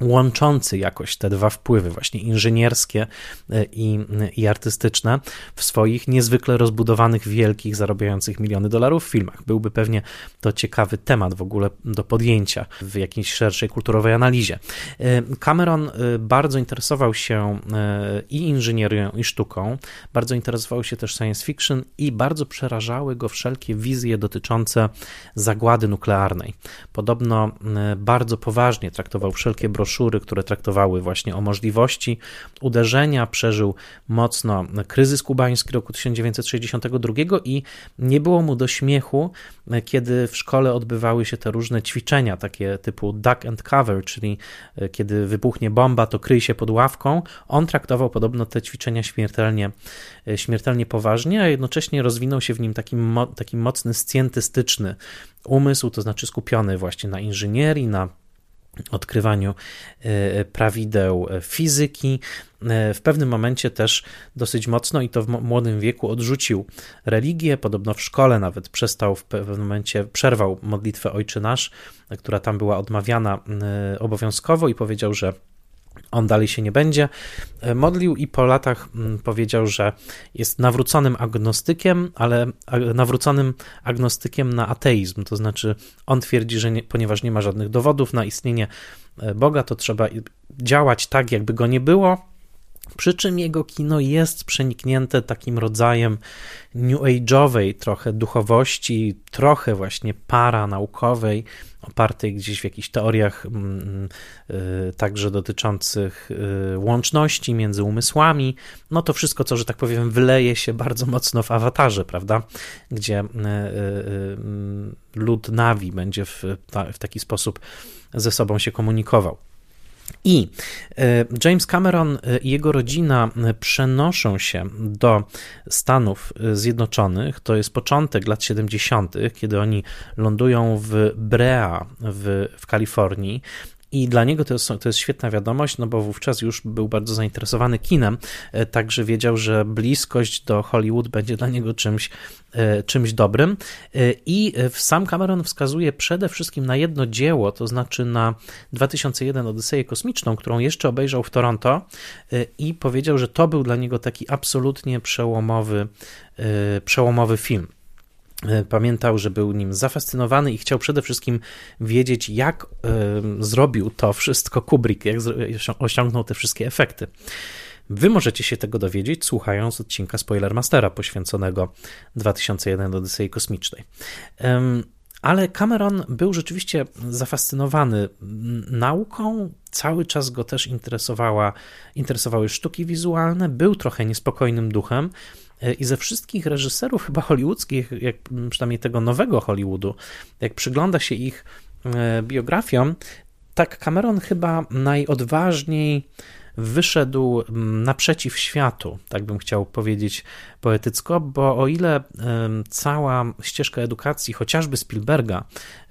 łączący jakoś te dwa wpływy, właśnie inżynierskie e, i, i artystyczne, w swoich niezwykle rozbudowanych, wielkich, zarabiających miliony dolarów filmach. Byłby pewnie to ciekawy temat w ogóle do podjęcia w jakiejś szerszej kulturowej analizie. E, Cameron e, bardzo interesował się i inżynierią, i sztuką, bardzo interesował się też science fiction i bardzo przerażały go wszelkie wizje dotyczące zagłady nuklearnej. Podobno bardzo poważnie traktował wszelkie broszury, broszury, które traktowały właśnie o możliwości uderzenia. Przeżył mocno kryzys kubański roku 1962 i nie było mu do śmiechu, kiedy w szkole odbywały się te różne ćwiczenia, takie typu duck and cover, czyli e, kiedy wybuchnie bomba, to kryj się pod ławką. On traktował podobno te ćwiczenia śmiertelnie, e, śmiertelnie poważnie, a jednocześnie rozwinął się w nim taki, taki mocny, scjentystyczny umysł, to znaczy skupiony właśnie na inżynierii, na odkrywaniu e, prawideł fizyki. E, w pewnym momencie też dosyć mocno i to w młodym wieku odrzucił religię. Podobno w szkole nawet przestał w pewnym momencie, przerwał modlitwę Ojczy Nasz, która tam była odmawiana e, obowiązkowo i powiedział, że on dalej się nie będzie. E, modlił i po latach mm, powiedział, że jest nawróconym agnostykiem, ale nawróconym agnostykiem na ateizm. To znaczy, on twierdzi, że nie, ponieważ nie ma żadnych dowodów na istnienie e, Boga, to trzeba działać tak, jakby go nie było, przy czym jego kino jest przeniknięte takim rodzajem new age'owej trochę duchowości, trochę właśnie paranaukowej, opartej gdzieś w jakichś teoriach yy, także dotyczących yy, łączności między umysłami. No to wszystko, co, że tak powiem, wyleje się bardzo mocno w awatarze, prawda? Gdzie yy, lud Navi będzie w, w taki sposób ze sobą się komunikował. I e, James Cameron e, i jego rodzina e, przenoszą się do Stanów Zjednoczonych. To jest początek lat 70., kiedy oni lądują w Brea w, w Kalifornii. I dla niego to jest, to jest świetna wiadomość, no bo wówczas już był bardzo zainteresowany kinem, e, także wiedział, że bliskość do Hollywood będzie dla niego czymś, e, czymś dobrym. E, I sam Cameron wskazuje przede wszystkim na jedno dzieło, to znaczy na 2001 Odyseję Kosmiczną, którą jeszcze obejrzał w Toronto i powiedział, że to był dla niego taki absolutnie przełomowy, przełomowy film. E, pamiętał, że był nim zafascynowany i chciał przede wszystkim wiedzieć, jak y, zrobił to wszystko Kubrick, jak osiągnął te wszystkie efekty. Wy możecie się tego dowiedzieć, słuchając odcinka Spoilermastera poświęconego 2001 Odysei Kosmicznej. Ale Cameron był rzeczywiście zafascynowany nauką, cały czas go też interesowała, interesowały sztuki wizualne, był trochę niespokojnym duchem, E, I ze wszystkich reżyserów chyba hollywoodzkich, jak przynajmniej tego nowego Hollywoodu, jak przygląda się ich e, biografiom, tak Cameron chyba najodważniej wyszedł naprzeciw światu, tak bym chciał powiedzieć poetycko, bo o ile cała ścieżka edukacji, chociażby Spielberga,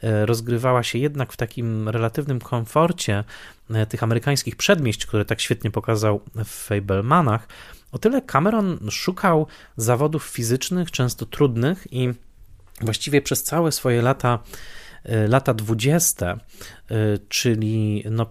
e, rozgrywała się jednak w takim relatywnym komforcie tych amerykańskich przedmieść, które tak świetnie pokazał w Fablemanach, o tyle Cameron szukał zawodów fizycznych, często trudnych i właściwie przez całe swoje lata e, lata 20, e, czyli no,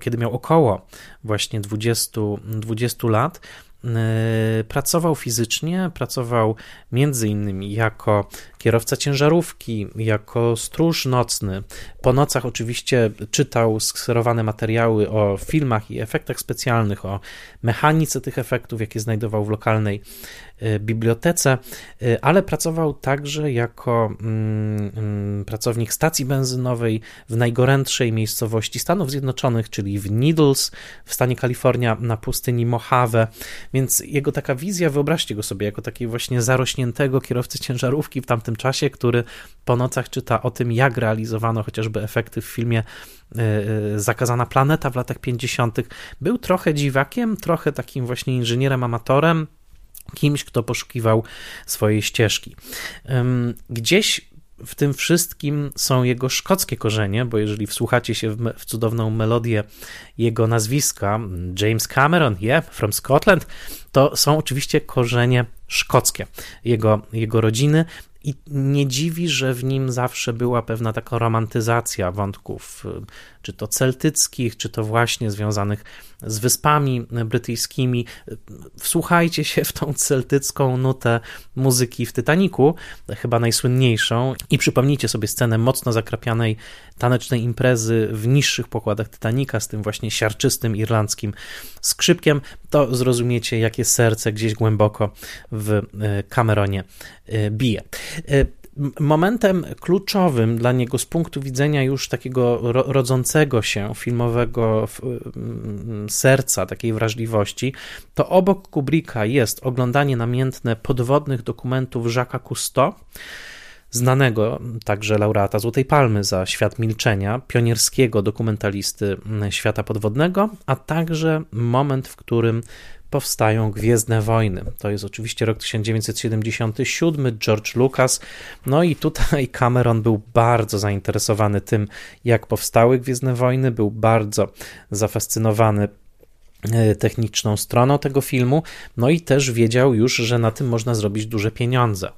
kiedy miał około właśnie 20, 20 lat, e, pracował fizycznie, pracował między innymi jako kierowca ciężarówki, jako stróż nocny. Po nocach oczywiście czytał skserowane materiały o filmach i efektach specjalnych, o mechanice tych efektów, jakie znajdował w lokalnej e, bibliotece, e, ale pracował także jako mm, mm, pracownik stacji benzynowej w najgorętszej miejscowości Stanów Zjednoczonych, czyli w Needles w stanie Kalifornia na pustyni Mojave, więc jego taka wizja, wyobraźcie go sobie jako takiego właśnie zarośniętego kierowcy ciężarówki w tamtym czasie, który po nocach czyta o tym, jak realizowano chociażby efekty w filmie e, e, Zakazana Planeta w latach 50. Był trochę dziwakiem, trochę takim właśnie inżynierem, amatorem, kimś, kto poszukiwał swojej ścieżki. Gdzieś w tym wszystkim są jego szkockie korzenie, bo jeżeli wsłuchacie się w, w, cudowną melodię jego nazwiska, James Cameron, yeah, from Scotland, to są oczywiście korzenie szkockie jego, jego rodziny. I nie dziwi, że w nim zawsze była pewna taka romantyzacja wątków, czy to celtyckich, czy to właśnie związanych z wyspami brytyjskimi. Wsłuchajcie się w tą celtycką nutę muzyki w Titaniku, chyba najsłynniejszą, i przypomnijcie sobie scenę mocno zakrapianej tanecznej imprezy w niższych pokładach Titanica z tym właśnie siarczystym irlandzkim skrzypkiem. To zrozumiecie, jakie serce gdzieś głęboko w e, Cameronie e, bije. Momentem kluczowym dla niego z punktu widzenia już takiego rodzącego się filmowego serca, takiej wrażliwości, to obok Kubricka jest oglądanie namiętne podwodnych dokumentów Jacques'a Cousteau, znanego także laureata Złotej Palmy za Świat Milczenia, pionierskiego dokumentalisty świata podwodnego, a także moment, w którym powstają Gwiezdne Wojny. To jest oczywiście rok 1977, George Lucas. No i tutaj Cameron był bardzo zainteresowany tym, jak powstały Gwiezdne Wojny, był bardzo zafascynowany techniczną stroną tego filmu, no i też wiedział już, że na tym można zrobić duże pieniądze.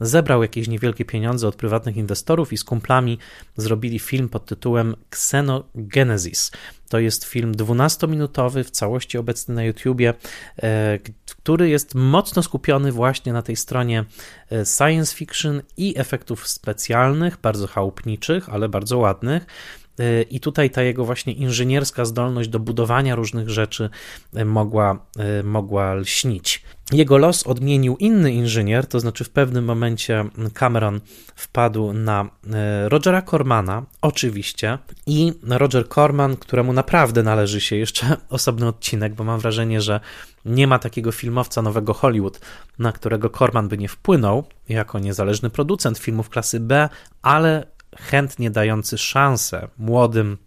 Zebrał jakieś niewielkie pieniądze od prywatnych inwestorów i z kumplami zrobili film pod tytułem Xenogenesis. To jest film 12-minutowy, w całości obecny na YouTubie, e, który jest mocno skupiony właśnie na tej stronie e, science fiction i efektów specjalnych, bardzo chałupniczych, ale bardzo ładnych. E, I tutaj ta jego właśnie inżynierska zdolność do budowania różnych rzeczy mogła, mogła lśnić. Jego los odmienił inny inżynier, to znaczy w pewnym momencie Cameron wpadł na e, Rogera Cormana, oczywiście, i Roger Corman, któremu naprawdę należy się jeszcze osobny odcinek, bo mam wrażenie, że nie ma takiego filmowca nowego Hollywood, na którego Corman by nie wpłynął jako niezależny producent filmów klasy B, ale chętnie dający szansę młodym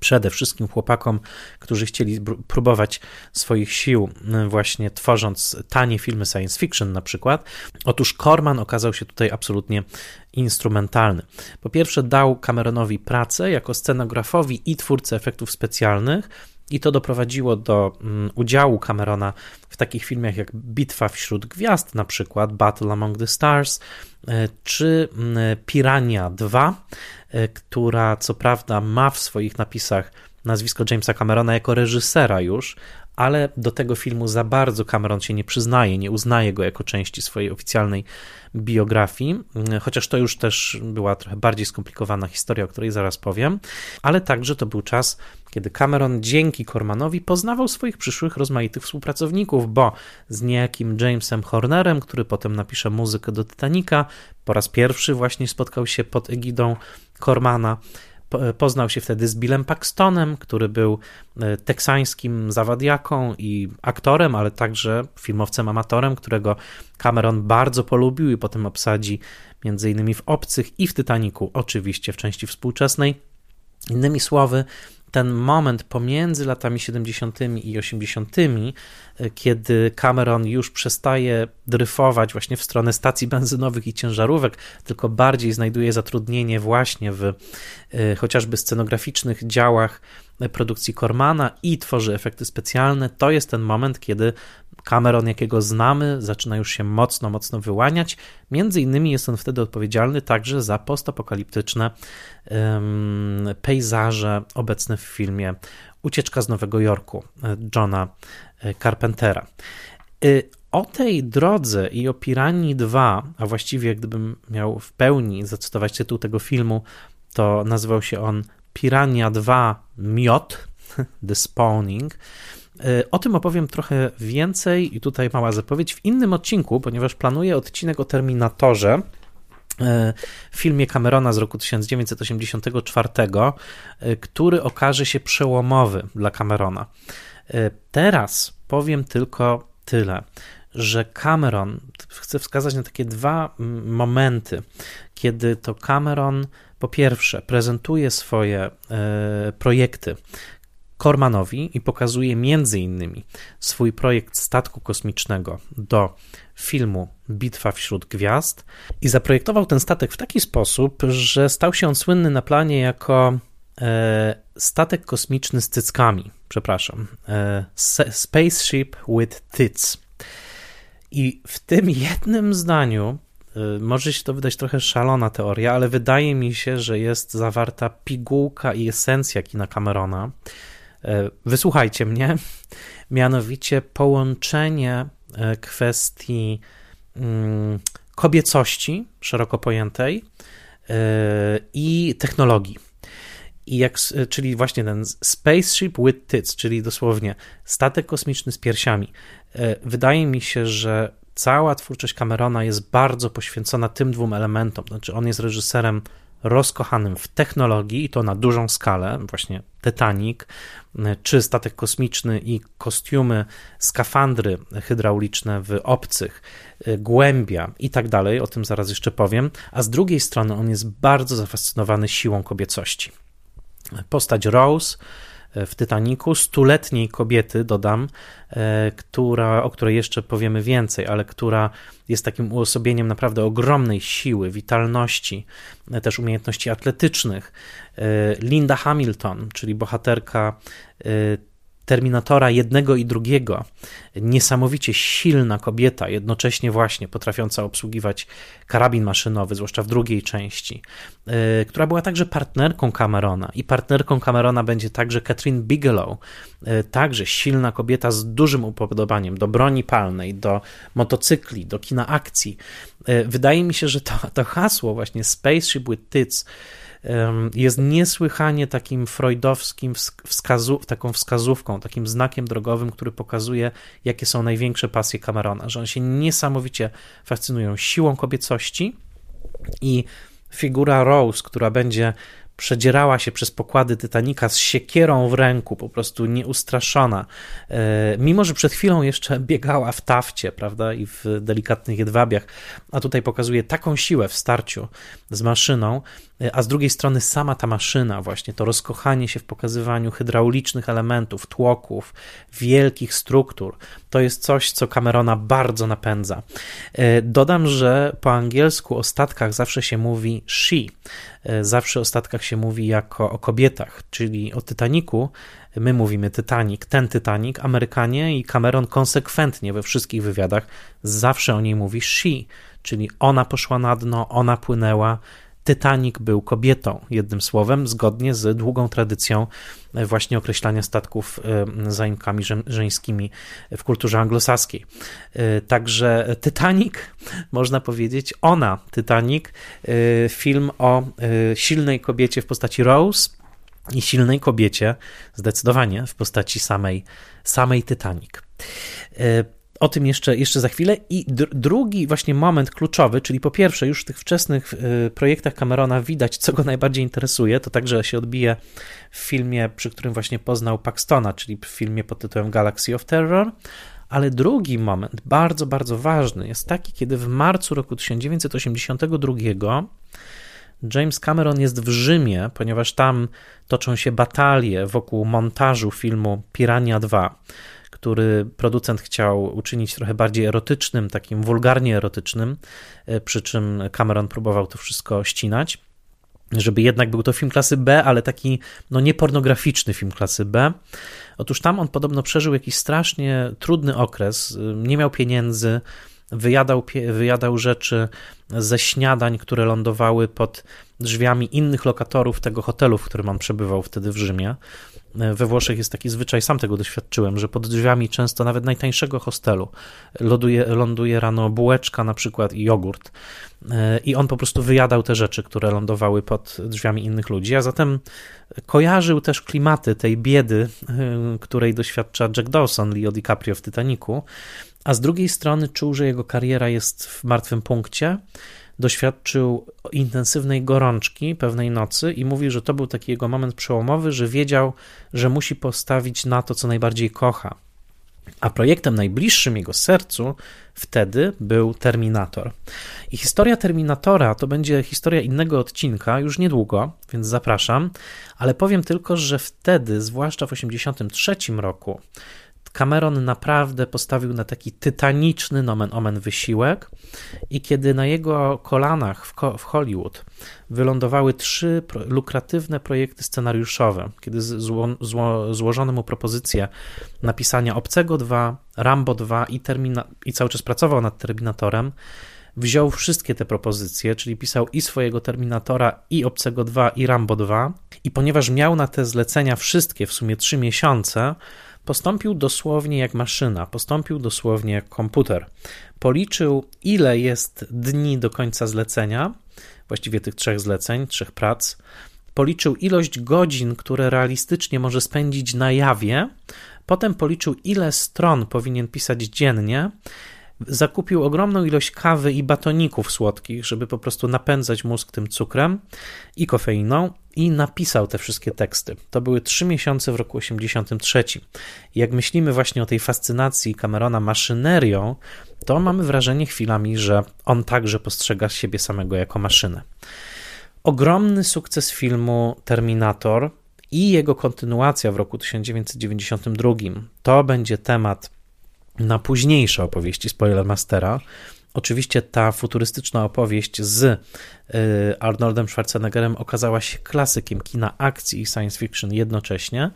przede wszystkim chłopakom, którzy chcieli próbować swoich sił, właśnie tworząc tanie filmy science fiction na przykład. Otóż Corman okazał się tutaj absolutnie instrumentalny. Po pierwsze, dał Cameronowi pracę jako scenografowi i twórcy efektów specjalnych. I to doprowadziło do um, udziału Camerona w takich filmach jak Bitwa wśród Gwiazd, na przykład Battle Among the Stars, e, czy Pirania 2, E, która co prawda ma w swoich napisach nazwisko Jamesa Camerona jako reżysera już, ale do tego filmu za bardzo Cameron się nie przyznaje, nie uznaje go jako części swojej oficjalnej biografii, e, chociaż to już też była trochę bardziej skomplikowana historia, o której zaraz powiem, ale także to był czas, kiedy Cameron dzięki Cormanowi poznawał swoich przyszłych rozmaitych współpracowników, bo z niejakim Jamesem Hornerem, który potem napisze muzykę do Titanica, po raz pierwszy właśnie spotkał się pod egidą Cormana. Poznał się wtedy z Billem Paxtonem, który był e, teksańskim zawadiaką i aktorem, ale także filmowcem amatorem, którego Cameron bardzo polubił i potem obsadzi między innymi w Obcych i w Titaniku, oczywiście w części współczesnej. Innymi słowy, ten moment pomiędzy latami 70. i 80., e, kiedy Cameron już przestaje dryfować właśnie w stronę stacji benzynowych i ciężarówek, tylko bardziej znajduje zatrudnienie właśnie w e, chociażby scenograficznych działach produkcji Cormana i tworzy efekty specjalne, to jest ten moment, kiedy Cameron, jakiego znamy, zaczyna już się mocno, mocno wyłaniać. Między innymi jest on wtedy odpowiedzialny także za postapokaliptyczne um, pejzaże obecne w filmie Ucieczka z Nowego Jorku Johna e, Carpentera. E, o tej drodze i o Piranii 2, a właściwie gdybym miał w pełni zacytować tytuł tego filmu, to nazywał się on Pirania 2 Miot, The Spawning. E, o tym opowiem trochę więcej i tutaj mała zapowiedź w innym odcinku, ponieważ planuję odcinek o Terminatorze, e, w filmie Camerona z roku 1984, e, który okaże się przełomowy dla Camerona. Teraz powiem tylko tyle, że Cameron, chcę wskazać na takie dwa momenty, kiedy to Cameron po pierwsze prezentuje swoje projekty Cormanowi i pokazuje między innymi swój projekt statku kosmicznego do filmu Bitwa wśród Gwiazd i zaprojektował ten statek w taki sposób, że stał się on słynny na planie jako e, statek kosmiczny z cyckami, przepraszam, e, Spaceship with Tits. I w tym jednym zdaniu może się to wydać trochę szalona teoria, ale wydaje mi się, że jest zawarta pigułka i esencja kina Camerona. Y, wysłuchajcie mnie, mianowicie połączenie y, kwestii mm, kobiecości szeroko pojętej i technologii. I jak, czyli właśnie ten spaceship with tits, czyli dosłownie statek kosmiczny z piersiami. Wydaje mi się, że cała twórczość Camerona jest bardzo poświęcona tym dwóm elementom. Znaczy, on jest reżyserem rozkochanym w technologii i to na dużą skalę, właśnie Titanic, czy statek kosmiczny i kostiumy, skafandry hydrauliczne w obcych, głębia i tak dalej, o tym zaraz jeszcze powiem, a z drugiej strony on jest bardzo zafascynowany siłą kobiecości. Postać Rose w Titaniku, stuletniej kobiety, dodam, e, która, o której jeszcze powiemy więcej, ale która jest takim uosobieniem naprawdę ogromnej siły, witalności, e, też umiejętności atletycznych. E, Linda Hamilton, czyli bohaterka Terminatora jednego i drugiego, niesamowicie silna kobieta, jednocześnie właśnie potrafiąca obsługiwać karabin maszynowy, zwłaszcza w drugiej części, yy, która była także partnerką Camerona i partnerką Camerona będzie także Catherine Bigelow, yy, także silna kobieta z dużym upodobaniem do broni palnej, do motocykli, do kina akcji. Yy, wydaje mi się, że to, to hasło właśnie Spaceship with Tits jest niesłychanie takim freudowskim wskazu, taką wskazówką, takim znakiem drogowym, który pokazuje, jakie są największe pasje Camerona, że on się niesamowicie fascynują siłą kobiecości i figura Rose, która będzie przedzierała się przez pokłady Titanika z siekierą w ręku, po prostu nieustraszona, e, mimo że przed chwilą jeszcze biegała w tafcie, prawda, i w delikatnych jedwabiach, a tutaj pokazuje taką siłę w starciu z maszyną, a z drugiej strony sama ta maszyna, właśnie to rozkochanie się w pokazywaniu hydraulicznych elementów, tłoków, wielkich struktur, to jest coś, co Camerona bardzo napędza. E, dodam, że po angielsku o statkach zawsze się mówi she, zawsze o statkach się mówi jako o kobietach, czyli o Titaniku. My mówimy Titanic, ten Titanic. Amerykanie i Cameron konsekwentnie we wszystkich wywiadach zawsze o niej mówi she, czyli ona poszła na dno, ona płynęła. Titanic był kobietą, jednym słowem, zgodnie z długą tradycją e, właśnie określania statków e, zaimkami żeńskimi w kulturze anglosaskiej. E, także Titanic, można powiedzieć, ona, Titanic, film o silnej kobiecie w postaci Rose i silnej kobiecie, zdecydowanie, w postaci samej, samej Titanic. O tym jeszcze, jeszcze za chwilę. I drugi właśnie moment kluczowy, czyli po pierwsze, już w tych wczesnych y, projektach Camerona widać, co go najbardziej interesuje. To także się odbije w filmie, przy którym właśnie poznał Paxtona, czyli w filmie pod tytułem Galaxy of Terror. Ale drugi moment, bardzo, bardzo ważny, jest taki, kiedy w marcu roku 1982 James Cameron jest w Rzymie, ponieważ tam toczą się batalie wokół montażu filmu Pirania 2 który producent chciał uczynić trochę bardziej erotycznym, takim wulgarnie erotycznym, e, przy czym Cameron próbował to wszystko ścinać żeby jednak był to film klasy B, ale taki no niepornograficzny film klasy B. Otóż tam on podobno przeżył jakiś strasznie trudny okres, nie miał pieniędzy, wyjadał, wyjadał rzeczy ze śniadań, które lądowały pod drzwiami innych lokatorów tego hotelu, w którym on przebywał wtedy w Rzymie. We Włoszech jest taki zwyczaj, sam tego doświadczyłem, że pod drzwiami często nawet najtańszego hostelu ląduje, ląduje rano bułeczka na przykład i jogurt. I on po prostu wyjadał te rzeczy, które lądowały pod drzwiami innych ludzi, a zatem kojarzył też klimaty tej biedy, której doświadcza Jack Dawson, Leo DiCaprio w Titanicu, a z drugiej strony czuł, że jego kariera jest w martwym punkcie doświadczył intensywnej gorączki pewnej nocy i mówi, że to był taki jego moment przełomowy, że wiedział, że musi postawić na to, co najbardziej kocha. A projektem najbliższym jego sercu wtedy był Terminator. I historia Terminatora to będzie historia innego odcinka już niedługo, więc zapraszam, ale powiem tylko, że wtedy, zwłaszcza w 1983 roku, Cameron naprawdę postawił na taki tytaniczny nomen omen wysiłek i kiedy na jego kolanach w, Hollywood wylądowały trzy lukratywne projekty scenariuszowe, kiedy zło, zło, złożono mu propozycję napisania Obcego 2, Rambo 2 i, termina, i cały czas pracował nad Terminatorem, wziął wszystkie te propozycje, czyli pisał i swojego Terminatora, i Obcego 2, i Rambo 2 i ponieważ miał na te zlecenia wszystkie w sumie trzy miesiące, Postąpił dosłownie jak maszyna, postąpił dosłownie jak komputer. Policzył, ile jest dni do końca zlecenia, właściwie tych trzech zleceń, trzech prac. Policzył ilość godzin, które realistycznie może spędzić na jawie. Potem policzył, ile stron powinien pisać dziennie zakupił ogromną ilość kawy i batoników słodkich, żeby po prostu napędzać mózg tym cukrem i kofeiną i napisał te wszystkie teksty. To były trzy miesiące w roku 83. Jak myślimy właśnie o tej fascynacji Camerona maszynerią, to mamy wrażenie chwilami, że on także postrzega siebie samego jako maszynę. Ogromny sukces filmu Terminator i jego kontynuacja w roku 1992 to będzie temat na późniejsze opowieści Spoilermastera. Oczywiście ta futurystyczna opowieść z y, Arnoldem Schwarzeneggerem okazała się klasykiem kina akcji i science fiction jednocześnie,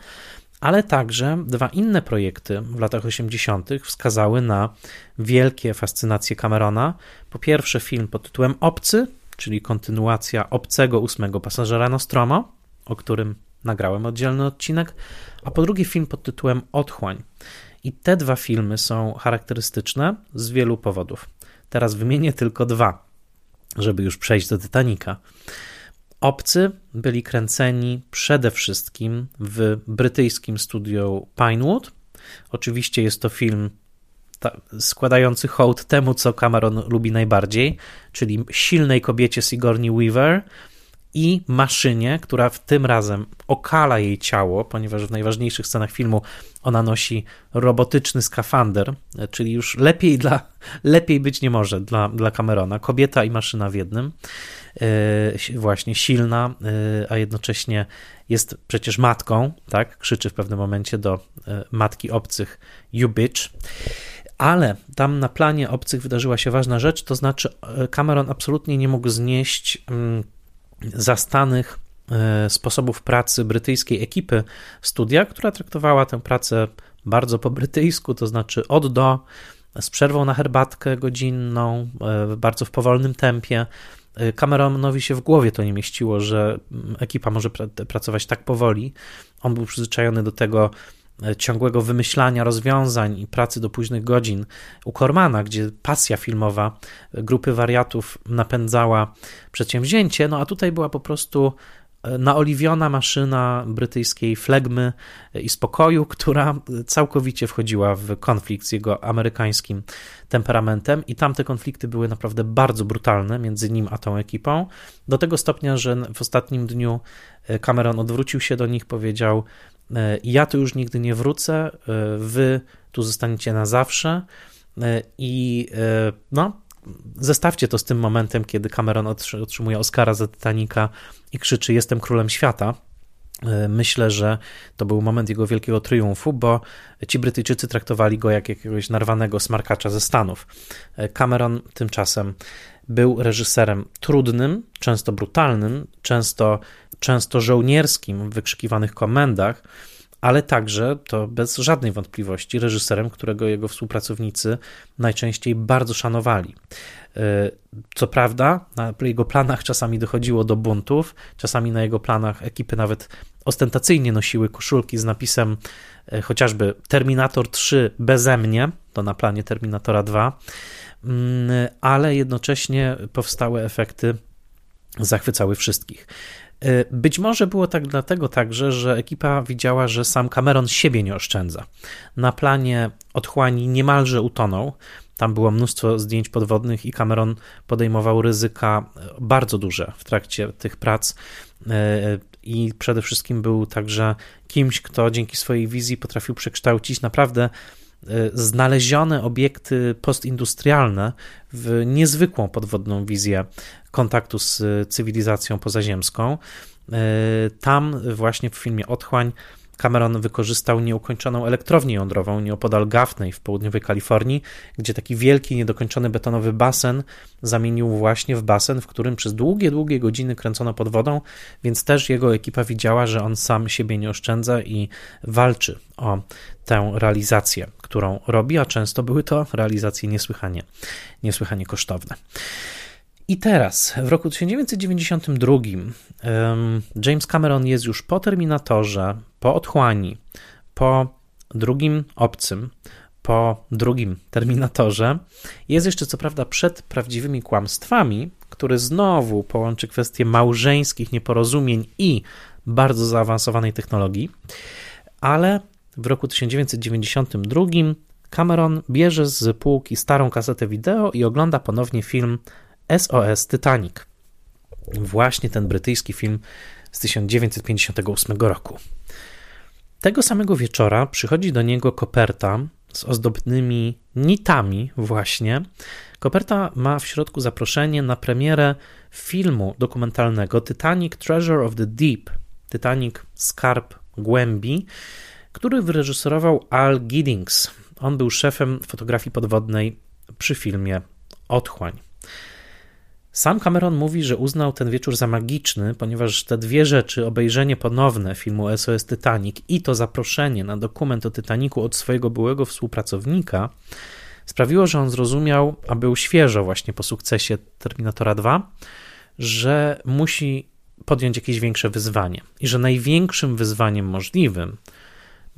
ale także dwa inne projekty w latach 80. wskazały na wielkie fascynacje Camerona. Po pierwsze, film pod tytułem Obcy, czyli kontynuacja obcego ósmego pasażera Nostromo, o którym nagrałem oddzielny odcinek, a po drugie, film pod tytułem Otchłań. I te dwa filmy są charakterystyczne z wielu powodów. Teraz wymienię tylko dwa, żeby już przejść do Titanica. Obcy byli kręceni przede wszystkim w brytyjskim studio Pinewood. Oczywiście jest to film składający hołd temu, co Cameron lubi najbardziej, czyli silnej kobiecie Sigourney Weaver, i maszynie, która w tym razem okala jej ciało, ponieważ w najważniejszych scenach filmu ona nosi robotyczny skafander, czyli już lepiej, dla, lepiej być nie może dla, dla Camerona. Kobieta i maszyna w jednym. Yy, właśnie silna, yy, a jednocześnie jest przecież matką, tak? Krzyczy w pewnym momencie do yy, matki obcych You bitch. Ale tam na planie obcych wydarzyła się ważna rzecz, to znaczy Cameron absolutnie nie mógł znieść mm, zastanych e, sposobów pracy brytyjskiej ekipy studia, która traktowała tę pracę bardzo po brytyjsku, to znaczy od do, z przerwą na herbatkę godzinną, e, bardzo w powolnym tempie. E, Cameronowi się w głowie to nie mieściło, że ekipa może pracować tak powoli. On był przyzwyczajony do tego, ciągłego wymyślania rozwiązań i pracy do późnych godzin u Kormana, gdzie pasja filmowa grupy wariatów napędzała przedsięwzięcie, no a tutaj była po prostu e, naoliwiona maszyna brytyjskiej flegmy i spokoju, która całkowicie wchodziła w konflikt z jego amerykańskim temperamentem. I tamte konflikty były naprawdę bardzo brutalne między nim a tą ekipą, do tego stopnia, że w ostatnim dniu e, Cameron odwrócił się do nich, powiedział E, ja tu już nigdy nie wrócę, e, wy tu zostaniecie na zawsze e, i no, zestawcie to z tym momentem, kiedy Cameron otrzymuje Oscara za Titanica i krzyczy jestem królem świata. Myślę, że to był moment jego wielkiego triumfu, bo ci Brytyjczycy traktowali go jak jakiegoś narwanego smarkacza ze Stanów. Cameron tymczasem był reżyserem trudnym, często brutalnym, często często żołnierskim w wykrzykiwanych komendach, ale także, to bez żadnej wątpliwości, reżyserem, którego jego współpracownicy najczęściej bardzo szanowali. E, co prawda, na jego planach czasami dochodziło do buntów, czasami na jego planach ekipy nawet ostentacyjnie nosiły koszulki z napisem e, chociażby Terminator 3 beze mnie, to na planie Terminatora 2, mm, ale jednocześnie powstały efekty zachwycały wszystkich. E, być może było tak dlatego także, że ekipa widziała, że sam Cameron siebie nie oszczędza. Na planie otchłani niemalże utonął. Tam było mnóstwo zdjęć podwodnych i Cameron podejmował ryzyka bardzo duże w trakcie tych prac. E, I przede wszystkim był także kimś, kto dzięki swojej wizji potrafił przekształcić naprawdę znalezione obiekty postindustrialne w niezwykłą podwodną wizję kontaktu z cywilizacją pozaziemską. Tam właśnie w filmie Otchłań Cameron wykorzystał nieukończoną elektrownię jądrową nieopodal Gaffney w południowej Kalifornii, gdzie taki wielki, niedokończony betonowy basen zamienił właśnie w basen, w którym przez długie, długie godziny kręcono pod wodą, więc też jego ekipa widziała, że on sam siebie nie oszczędza i walczy o tę realizację, którą robi, a często były to realizacje niesłychanie, niesłychanie kosztowne. I teraz, w roku 1992, James Cameron jest już po Terminatorze, po Otchłani, po drugim Obcym, po drugim Terminatorze. Jest jeszcze co prawda przed prawdziwymi kłamstwami, który znowu połączy kwestie małżeńskich nieporozumień i bardzo zaawansowanej technologii, ale w roku 1992 Cameron bierze z półki starą kasetę wideo i ogląda ponownie film SOS Titanic. Właśnie ten brytyjski film z 1958 roku. Tego samego wieczora przychodzi do niego koperta z ozdobnymi nitami, właśnie. Koperta ma w środku zaproszenie na premierę filmu dokumentalnego Titanic Treasure of the Deep Titanic Skarb Głębi, który wyreżyserował Al Giddings. On był szefem fotografii podwodnej przy filmie Otchłań. Sam Cameron mówi, że uznał ten wieczór za magiczny, ponieważ te dwie rzeczy, obejrzenie ponowne filmu SOS Titanic i to zaproszenie na dokument o Titaniku od swojego byłego współpracownika, sprawiło, że on zrozumiał, a był świeżo właśnie po sukcesie Terminatora 2, że musi podjąć jakieś większe wyzwanie i że największym wyzwaniem możliwym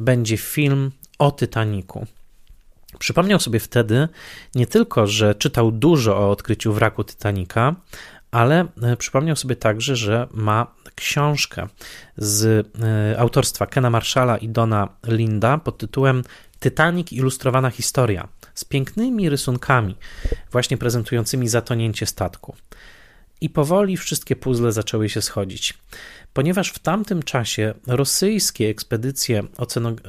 będzie film o Titaniku. Przypomniał sobie wtedy nie tylko, że czytał dużo o odkryciu wraku Titanica, ale e, przypomniał sobie także, że ma książkę z e, autorstwa Kena Marshalla i Dona Linda pod tytułem Titanic ilustrowana historia z pięknymi rysunkami, właśnie prezentującymi zatonięcie statku. I powoli wszystkie puzzle zaczęły się schodzić ponieważ w tamtym czasie rosyjskie ekspedycje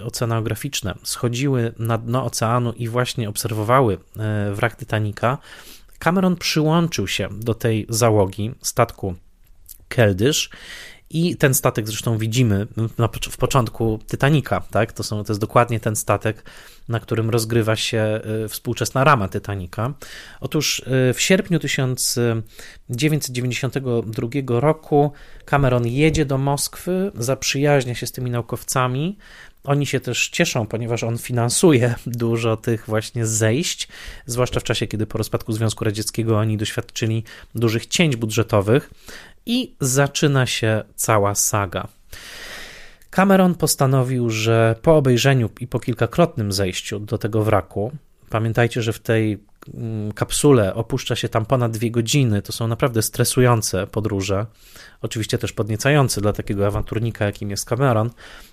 oceanograficzne schodziły na dno oceanu i właśnie obserwowały e, wrak Titanica, Cameron przyłączył się do tej załogi statku Keldysz i ten statek zresztą widzimy w początku Titanica, tak? To, są, to jest dokładnie ten statek, na którym rozgrywa się y, współczesna rama Titanica. Otóż y, w sierpniu 1992 roku Cameron jedzie do Moskwy, zaprzyjaźnia się z tymi naukowcami. Oni się też cieszą, ponieważ on finansuje dużo tych właśnie zejść, zwłaszcza w czasie, kiedy po rozpadku Związku Radzieckiego oni doświadczyli dużych cięć budżetowych i zaczyna się cała saga. Cameron postanowił, że po obejrzeniu i po kilkakrotnym zejściu do tego wraku, pamiętajcie, że w tej mm, kapsule opuszcza się tam ponad dwie godziny, to są naprawdę stresujące podróże, oczywiście też podniecające dla takiego awanturnika, jakim jest Cameron,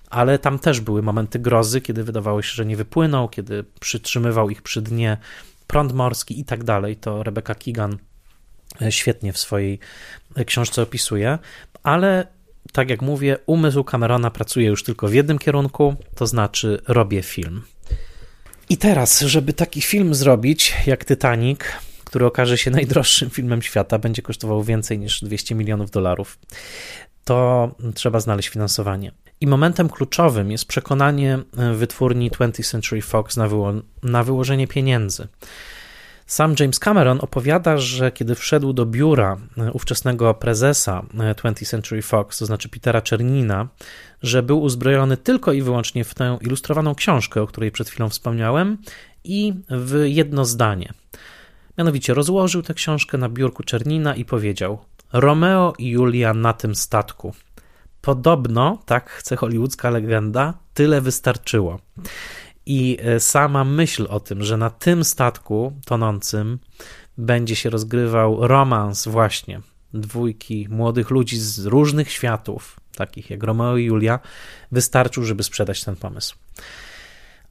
ale tam też były momenty grozy, kiedy wydawało się, że nie wypłyną, kiedy przytrzymywał ich przy dnie prąd morski i tak dalej. To Rebecca Keegan świetnie w swojej książce opisuje, ale tak jak mówię, umysł Camerona pracuje już tylko w jednym kierunku, to znaczy robię film. I teraz, żeby taki film zrobić, jak Titanic, który okaże się najdroższym filmem świata, będzie kosztował więcej niż 200 milionów dolarów, to trzeba znaleźć finansowanie. I momentem kluczowym jest przekonanie wytwórni 20th Century Fox na, wyło- na wyłożenie pieniędzy. Sam James Cameron opowiada, że kiedy wszedł do biura e, ówczesnego prezesa 20th e, Century Fox, to znaczy Petera Czernina, że był uzbrojony tylko i wyłącznie w tę ilustrowaną książkę, o której przed chwilą wspomniałem, i w jedno zdanie. Mianowicie rozłożył tę książkę na biurku Czernina i powiedział: Romeo i Julia na tym statku. Podobno, tak chce hollywoodzka legenda, tyle wystarczyło. I e, sama myśl o tym, że na tym statku tonącym będzie się rozgrywał romans właśnie dwójki młodych ludzi z różnych światów, takich jak Romeo i Julia, wystarczył, żeby sprzedać ten pomysł.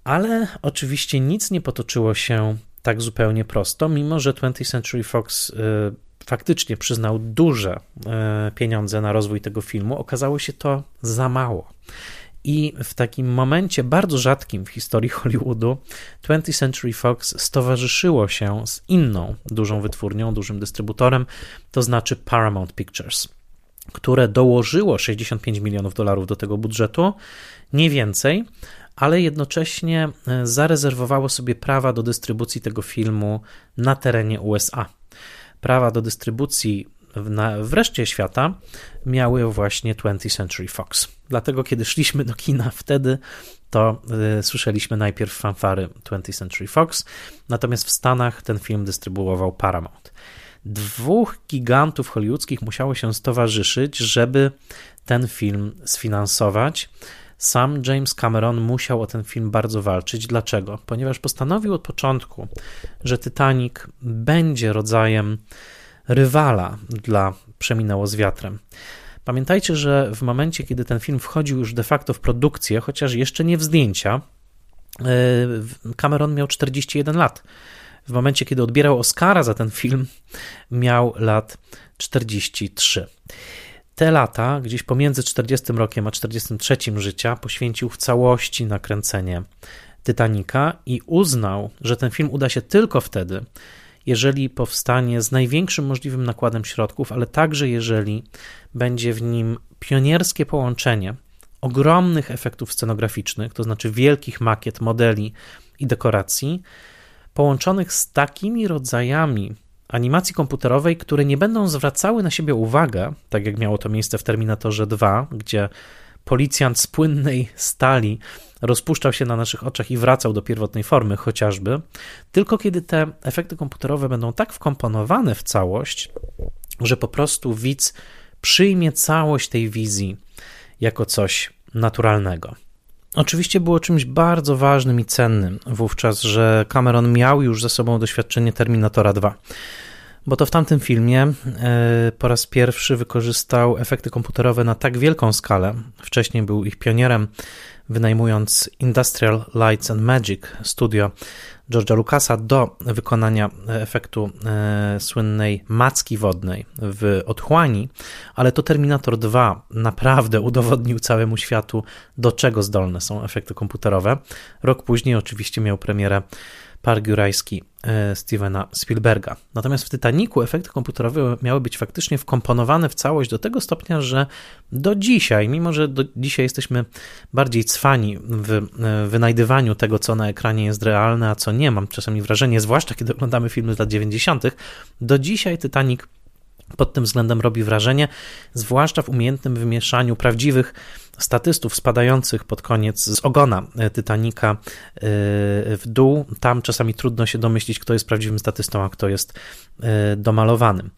Ale oczywiście nic nie potoczyło się tak zupełnie prosto, mimo że 20th Century Fox y, faktycznie przyznał duże y, pieniądze na rozwój tego filmu, okazało się to za mało. I w takim momencie bardzo rzadkim w historii Hollywoodu 20th Century Fox stowarzyszyło się z inną dużą wytwórnią, dużym dystrybutorem, to znaczy Paramount Pictures, które dołożyło 65 milionów dolarów do tego budżetu, nie więcej, ale jednocześnie e, zarezerwowało sobie prawa do dystrybucji tego filmu na terenie USA. Prawa do dystrybucji w reszcie świata miały właśnie 20th Century Fox. Dlatego, kiedy szliśmy do kina wtedy, to y, słyszeliśmy najpierw fanfary 20th Century Fox, natomiast w Stanach ten film dystrybuował Paramount. Dwóch gigantów hollywoodzkich musiało się stowarzyszyć, żeby ten film sfinansować. Sam James Cameron musiał o ten film bardzo walczyć. Dlaczego? Ponieważ postanowił od początku, że Titanic będzie rodzajem rywala dla Przeminęło z wiatrem. Pamiętajcie, że w momencie, kiedy ten film wchodził już de facto w produkcję, chociaż jeszcze nie w zdjęcia, e, Cameron miał 41 lat. W momencie, kiedy odbierał Oscara za ten film, miał lat 43. Te lata, gdzieś pomiędzy 40 rokiem a 43 życia, poświęcił w całości na kręcenie Titanica i uznał, że ten film uda się tylko wtedy, jeżeli powstanie z największym możliwym nakładem środków, ale także jeżeli będzie w nim pionierskie połączenie ogromnych efektów scenograficznych, to znaczy wielkich makiet, modeli i dekoracji, połączonych z takimi rodzajami animacji komputerowej, które nie będą zwracały na siebie uwagę, tak jak miało to miejsce w Terminatorze 2, gdzie policjant z płynnej stali rozpuszczał się na naszych oczach i wracał do pierwotnej formy, chociażby, tylko kiedy te efekty komputerowe będą tak wkomponowane w całość, że po prostu widz przyjmie całość tej wizji jako coś naturalnego. Oczywiście było czymś bardzo ważnym i cennym wówczas, że Cameron miał już ze sobą doświadczenie Terminatora 2 bo to w tamtym filmie e, po raz pierwszy wykorzystał efekty komputerowe na tak wielką skalę. Wcześniej był ich pionierem, wynajmując Industrial Lights and Magic studio George'a Lucasa do wykonania efektu e, słynnej macki wodnej w otchłani, ale to Terminator 2 naprawdę udowodnił całemu światu, do czego zdolne są efekty komputerowe. Rok później oczywiście miał premierę Park Jurajski e, Stevena Spielberga. Natomiast w Titanicu efekty komputerowe miały być faktycznie wkomponowane w całość do tego stopnia, że do dzisiaj, mimo że do dzisiaj jesteśmy bardziej cwani w e, wynajdywaniu tego, co na ekranie jest realne, a co nie, mam czasami wrażenie, zwłaszcza kiedy oglądamy filmy z lat 90., do dzisiaj Titanic pod tym względem robi wrażenie, zwłaszcza w umiejętnym wymieszaniu prawdziwych statystów spadających pod koniec z ogona Titanica e, w dół. Tam czasami trudno się domyślić, kto jest prawdziwym statystą, a kto jest e, domalowanym.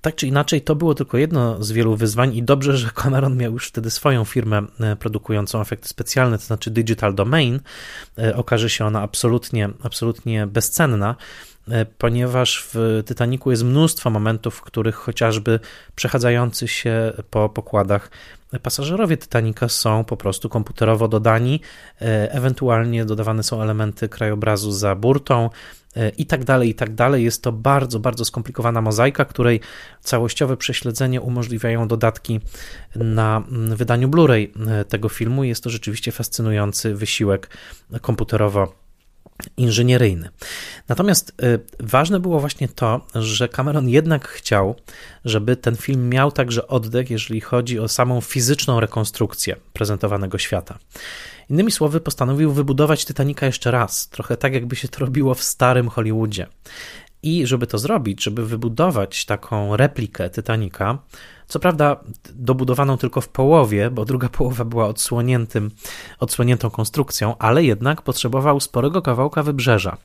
Tak czy inaczej, to było tylko jedno z wielu wyzwań, i dobrze, że Cameron miał już wtedy swoją firmę e, produkującą efekty specjalne, to znaczy Digital Domain. Okaże się ona absolutnie, absolutnie bezcenna ponieważ w Titanicu jest mnóstwo momentów, w których chociażby przechadzający się po pokładach pasażerowie Titanica są po prostu komputerowo dodani, e, ewentualnie dodawane są elementy krajobrazu za burtą e, i tak dalej, i tak dalej. Jest to bardzo, bardzo skomplikowana mozaika, której całościowe prześledzenie umożliwiają dodatki na mm, wydaniu Blu-ray e, tego filmu. Jest to rzeczywiście fascynujący wysiłek komputerowo inżynieryjny. Natomiast y, ważne było właśnie to, że Cameron jednak chciał, żeby ten film miał także oddech, jeżeli chodzi o samą fizyczną rekonstrukcję prezentowanego świata. Innymi słowy, postanowił wybudować Titanica jeszcze raz, trochę tak, jakby się to robiło w starym Hollywoodzie. I żeby to zrobić, żeby wybudować taką replikę Titanica, co prawda dobudowaną tylko w połowie, bo druga połowa była odsłoniętym, odsłoniętą konstrukcją, ale jednak potrzebował sporego kawałka wybrzeża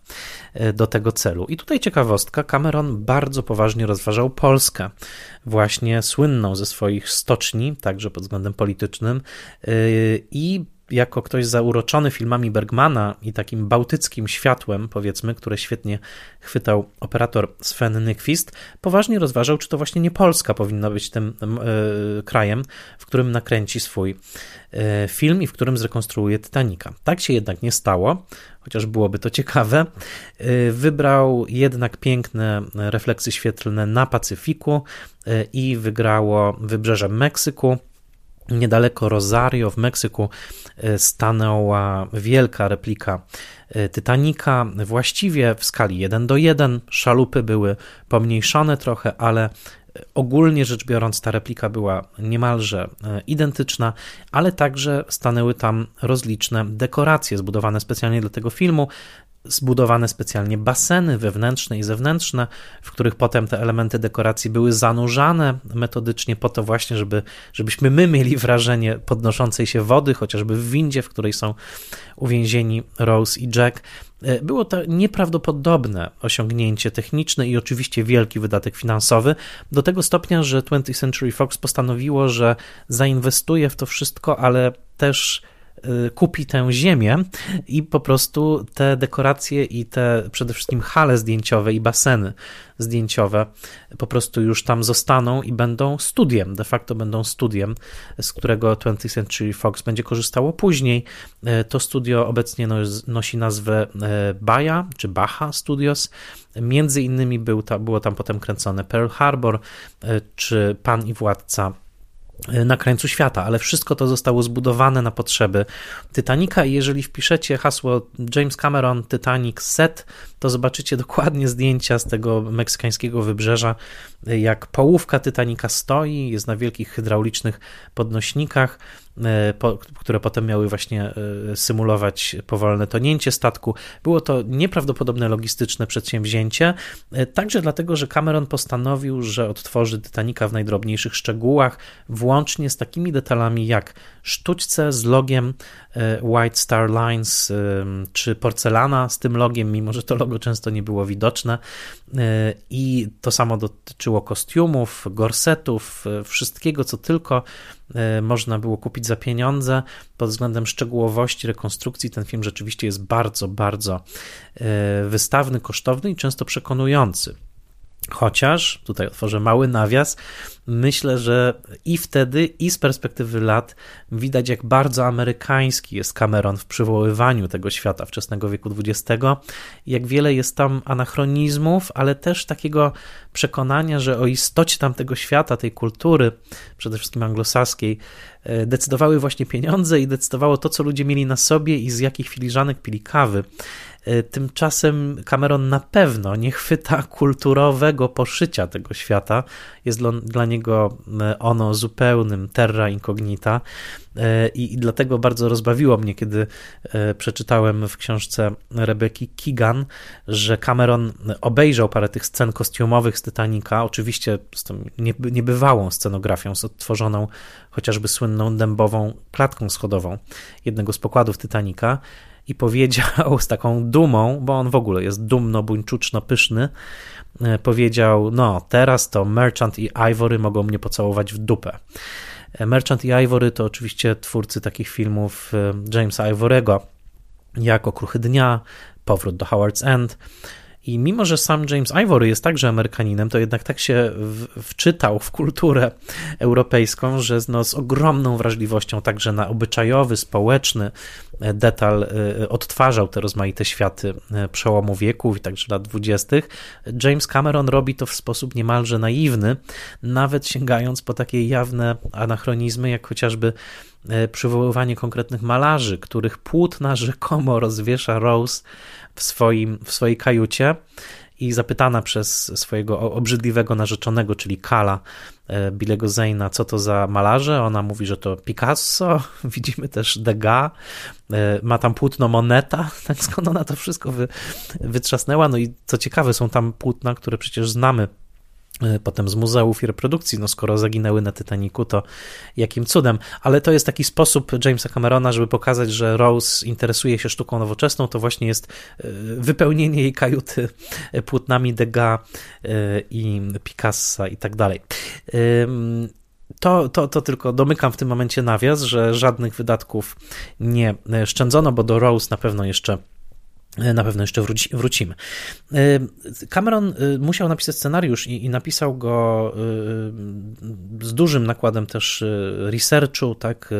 e, do tego celu. I tutaj ciekawostka, Cameron bardzo poważnie rozważał Polskę, właśnie słynną ze swoich stoczni, także pod względem politycznym e, i jako ktoś zauroczony filmami Bergmana i takim bałtyckim światłem, powiedzmy, które świetnie chwytał operator Sven Nykvist, poważnie rozważał, czy to właśnie nie Polska powinna być tym e, krajem, w którym nakręci swój e, film i w którym zrekonstruuje Titanica. Tak się jednak nie stało, chociaż byłoby to ciekawe. E, wybrał jednak piękne refleksy świetlne na Pacyfiku i wygrało wybrzeże Meksyku Niedaleko Rosario w Meksyku stanęła wielka replika Titanica, właściwie w skali 1 do 1. Szalupy były pomniejszone trochę, ale ogólnie rzecz biorąc, ta replika była niemalże e, identyczna, ale także stanęły tam rozliczne dekoracje zbudowane specjalnie dla tego filmu zbudowane specjalnie baseny wewnętrzne i zewnętrzne, w których potem te elementy dekoracji były zanurzane metodycznie po to właśnie, żeby, żebyśmy my mieli wrażenie podnoszącej się wody, chociażby w windzie, w której są uwięzieni Rose i Jack. E, było to nieprawdopodobne osiągnięcie techniczne i oczywiście wielki wydatek finansowy, do tego stopnia, że 20th Century Fox postanowiło, że zainwestuje w to wszystko, ale też kupi tę ziemię i po prostu te dekoracje i te przede wszystkim hale zdjęciowe i baseny zdjęciowe po prostu już tam zostaną i będą studiem, de facto będą studiem, z którego 20th Century Fox będzie korzystało później. Y, to studio obecnie nosi nazwę y, Baja czy Baja Studios. Między innymi był ta, było tam potem kręcone Pearl Harbor czy Pan i Władca na krańcu świata, ale wszystko to zostało zbudowane na potrzeby Titanica i jeżeli wpiszecie hasło James Cameron Titanic set, to zobaczycie dokładnie zdjęcia z tego meksykańskiego wybrzeża, jak połówka Titanica stoi, jest na wielkich hydraulicznych podnośnikach, e, które potem miały właśnie e, symulować powolne tonięcie statku. Było to nieprawdopodobne logistyczne przedsięwzięcie, e, także dlatego, że Cameron postanowił, że odtworzy Titanica w najdrobniejszych szczegółach, włącznie z takimi detalami jak sztućce z logiem White Star Lines czy porcelana z tym logiem, mimo że to logo często nie było widoczne i to samo dotyczyło kostiumów, gorsetów, wszystkiego, co tylko można było kupić za pieniądze. Pod względem szczegółowości rekonstrukcji ten film rzeczywiście jest bardzo, bardzo e, wystawny, kosztowny i często przekonujący. Chociaż, tutaj otworzę mały nawias, myślę, że i wtedy, i z perspektywy lat widać, jak bardzo amerykański jest Cameron w przywoływaniu tego świata wczesnego wieku XX, jak wiele jest tam anachronizmów, ale też takiego przekonania, że o istocie tamtego świata, tej kultury, przede wszystkim anglosaskiej, e, decydowały właśnie pieniądze i decydowało to, co ludzie mieli na sobie i z jakich filiżanek pili kawy. E, tymczasem Cameron na pewno nie chwyta kulturowego poszycia tego świata. Jest dla niego e, ono zupełnym terra incognita. E, I, I, dlatego bardzo rozbawiło mnie, kiedy przeczytałem w książce Rebeki Keegan, że Cameron obejrzał parę tych scen kostiumowych z Titanica, oczywiście z tą niebywałą scenografią, z odtworzoną chociażby słynną dębową klatką schodową jednego z pokładów Titanica i powiedział z taką dumą, bo on w ogóle jest dumno, buńczuczno, pyszny, e, powiedział, no teraz to Merchant i Ivory mogą mnie pocałować w dupę. E, Merchant i Ivory to oczywiście twórcy takich filmów e, Jamesa Ivorego, jak Okruchy Dnia, Powrót do Howard's End, i mimo, że sam James Ivory jest także Amerykaninem, to jednak tak się w, wczytał w kulturę europejską, że no, z ogromną wrażliwością także na obyczajowy, społeczny e, detal e, odtwarzał te rozmaite światy e, przełomu wieków i także lat dwudziestych. James Cameron robi to w sposób niemalże naiwny, nawet sięgając po takie jawne anachronizmy, jak chociażby przywoływanie konkretnych malarzy, których płótna rzekomo rozwiesza Rose w, swoim, w swojej kajucie i zapytana przez swojego obrzydliwego narzeczonego, czyli Kala, e, Bilego Zayna, co to za malarze. Ona mówi, że to Picasso, widzimy też Degas, e, ma tam płótno Moneta, tak skąd ona to wszystko wy, wytrzasnęła. No i co ciekawe, są tam płótna, które przecież znamy E, potem z muzeów i reprodukcji, no skoro zaginęły na Titaniku, to jakim cudem. Ale to jest taki sposób Jamesa Camerona, żeby pokazać, że Rose interesuje się sztuką nowoczesną, to właśnie jest e, wypełnienie jej kajuty płótnami Degas i Picassa i tak dalej. To, to, to tylko domykam w tym momencie nawias, że żadnych wydatków nie szczędzono, bo do Rose na pewno jeszcze na pewno jeszcze wróci, wrócimy. E, Cameron e, musiał napisać scenariusz i, i, napisał go z dużym nakładem też researchu, tak?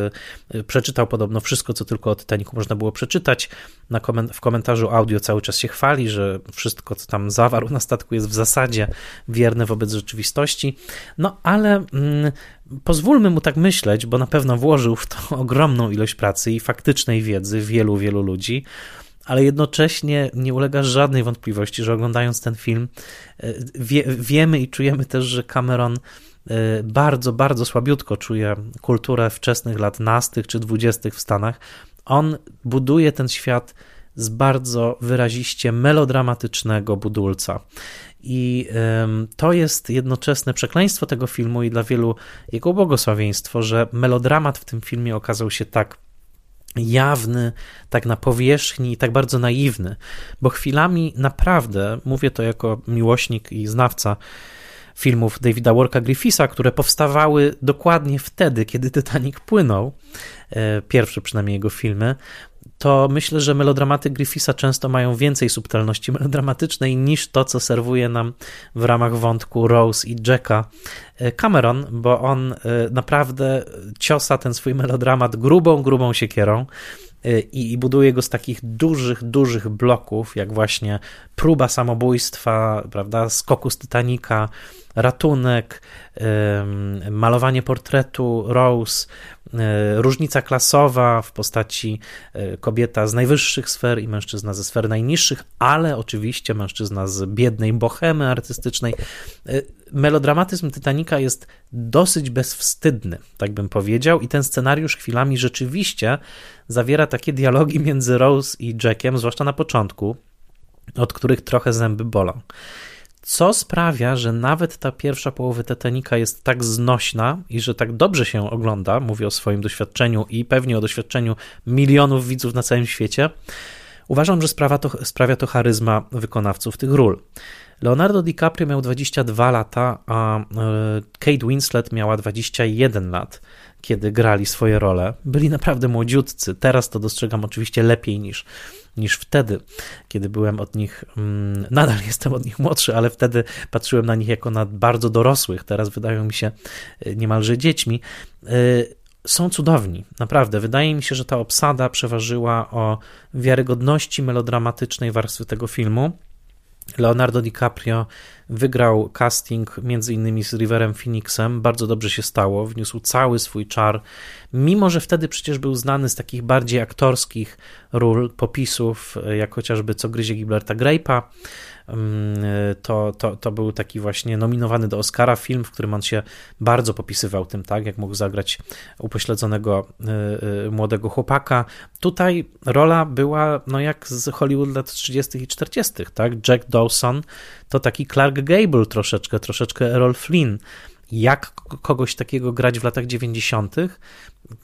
Przeczytał podobno wszystko, co tylko o Titanicu można było przeczytać. Na w komentarzu audio cały czas się chwali, że wszystko, co tam zawarł na statku jest w zasadzie wierne wobec rzeczywistości. No ale mm, pozwólmy mu tak myśleć, bo na pewno włożył w to ogromną ilość pracy i faktycznej wiedzy wielu, wielu ludzi ale jednocześnie nie ulega żadnej wątpliwości, że oglądając ten film e, wie, wiemy i czujemy też, że Cameron e, bardzo, bardzo słabiutko czuje kulturę wczesnych lat nastych czy dwudziestych w Stanach. On buduje ten świat z bardzo wyraziście melodramatycznego budulca. I to jest jednoczesne przekleństwo tego filmu i dla wielu jego błogosławieństwo, że melodramat w tym filmie okazał się tak jawny, tak na powierzchni i tak bardzo naiwny, bo chwilami naprawdę, mówię to jako miłośnik i znawca filmów Davida Worka Griffisa, które powstawały dokładnie wtedy, kiedy Titanic płynął, e, pierwsze przynajmniej jego filmy, to myślę, że melodramaty Griffisa często mają więcej subtelności melodramatycznej niż to, co serwuje nam w ramach wątku Rose i Jacka e, Cameron, bo on e, naprawdę ciosa ten swój melodramat grubą, grubą siekierą e, i, buduje go z takich dużych, dużych bloków, jak właśnie próba samobójstwa, prawda, skoku z Titanica, ratunek, malowanie portretu Rose, e, różnica klasowa w postaci e, kobieta z najwyższych sfer i mężczyzna ze sfer najniższych, ale oczywiście mężczyzna z biednej bohemy artystycznej. E, melodramatyzm Titanica jest dosyć bezwstydny, tak bym powiedział, i ten scenariusz chwilami rzeczywiście zawiera takie dialogi między Rose i Jackiem, zwłaszcza na początku, od których trochę zęby bolą co sprawia, że nawet ta pierwsza połowa Titanica jest tak znośna i że tak dobrze się ogląda, mówię o swoim doświadczeniu i pewnie o doświadczeniu milionów widzów na całym świecie, uważam, że sprawia to, sprawia to charyzma wykonawców tych ról. Leonardo DiCaprio miał 22 lata, a e, Kate Winslet miała 21 lat, kiedy grali swoje role. Byli naprawdę młodziutcy. Teraz to dostrzegam oczywiście lepiej niż niż wtedy, kiedy byłem od nich, mm, nadal jestem od nich młodszy, ale wtedy patrzyłem na nich jako na bardzo dorosłych, teraz wydają mi się y, niemalże dziećmi. Y, są cudowni, naprawdę. Wydaje mi się, że ta obsada przeważyła o wiarygodności melodramatycznej warstwy tego filmu. Leonardo DiCaprio wygrał casting między innymi z Riverem Phoenixem, bardzo dobrze się stało, wniósł cały swój czar, mimo że wtedy przecież był znany z takich bardziej aktorskich ról, popisów, jak chociażby Co gryzie Gilberta Grape'a, to, to, to był taki właśnie nominowany do Oscara film, w którym on się bardzo popisywał tym, tak, jak mógł zagrać upośledzonego y, y, młodego chłopaka. Tutaj rola była, no jak z Hollywood lat 30. i 40., tak, Jack Dawson to taki Clark Gable troszeczkę, troszeczkę Errol Flynn jak kogoś takiego grać w latach 90.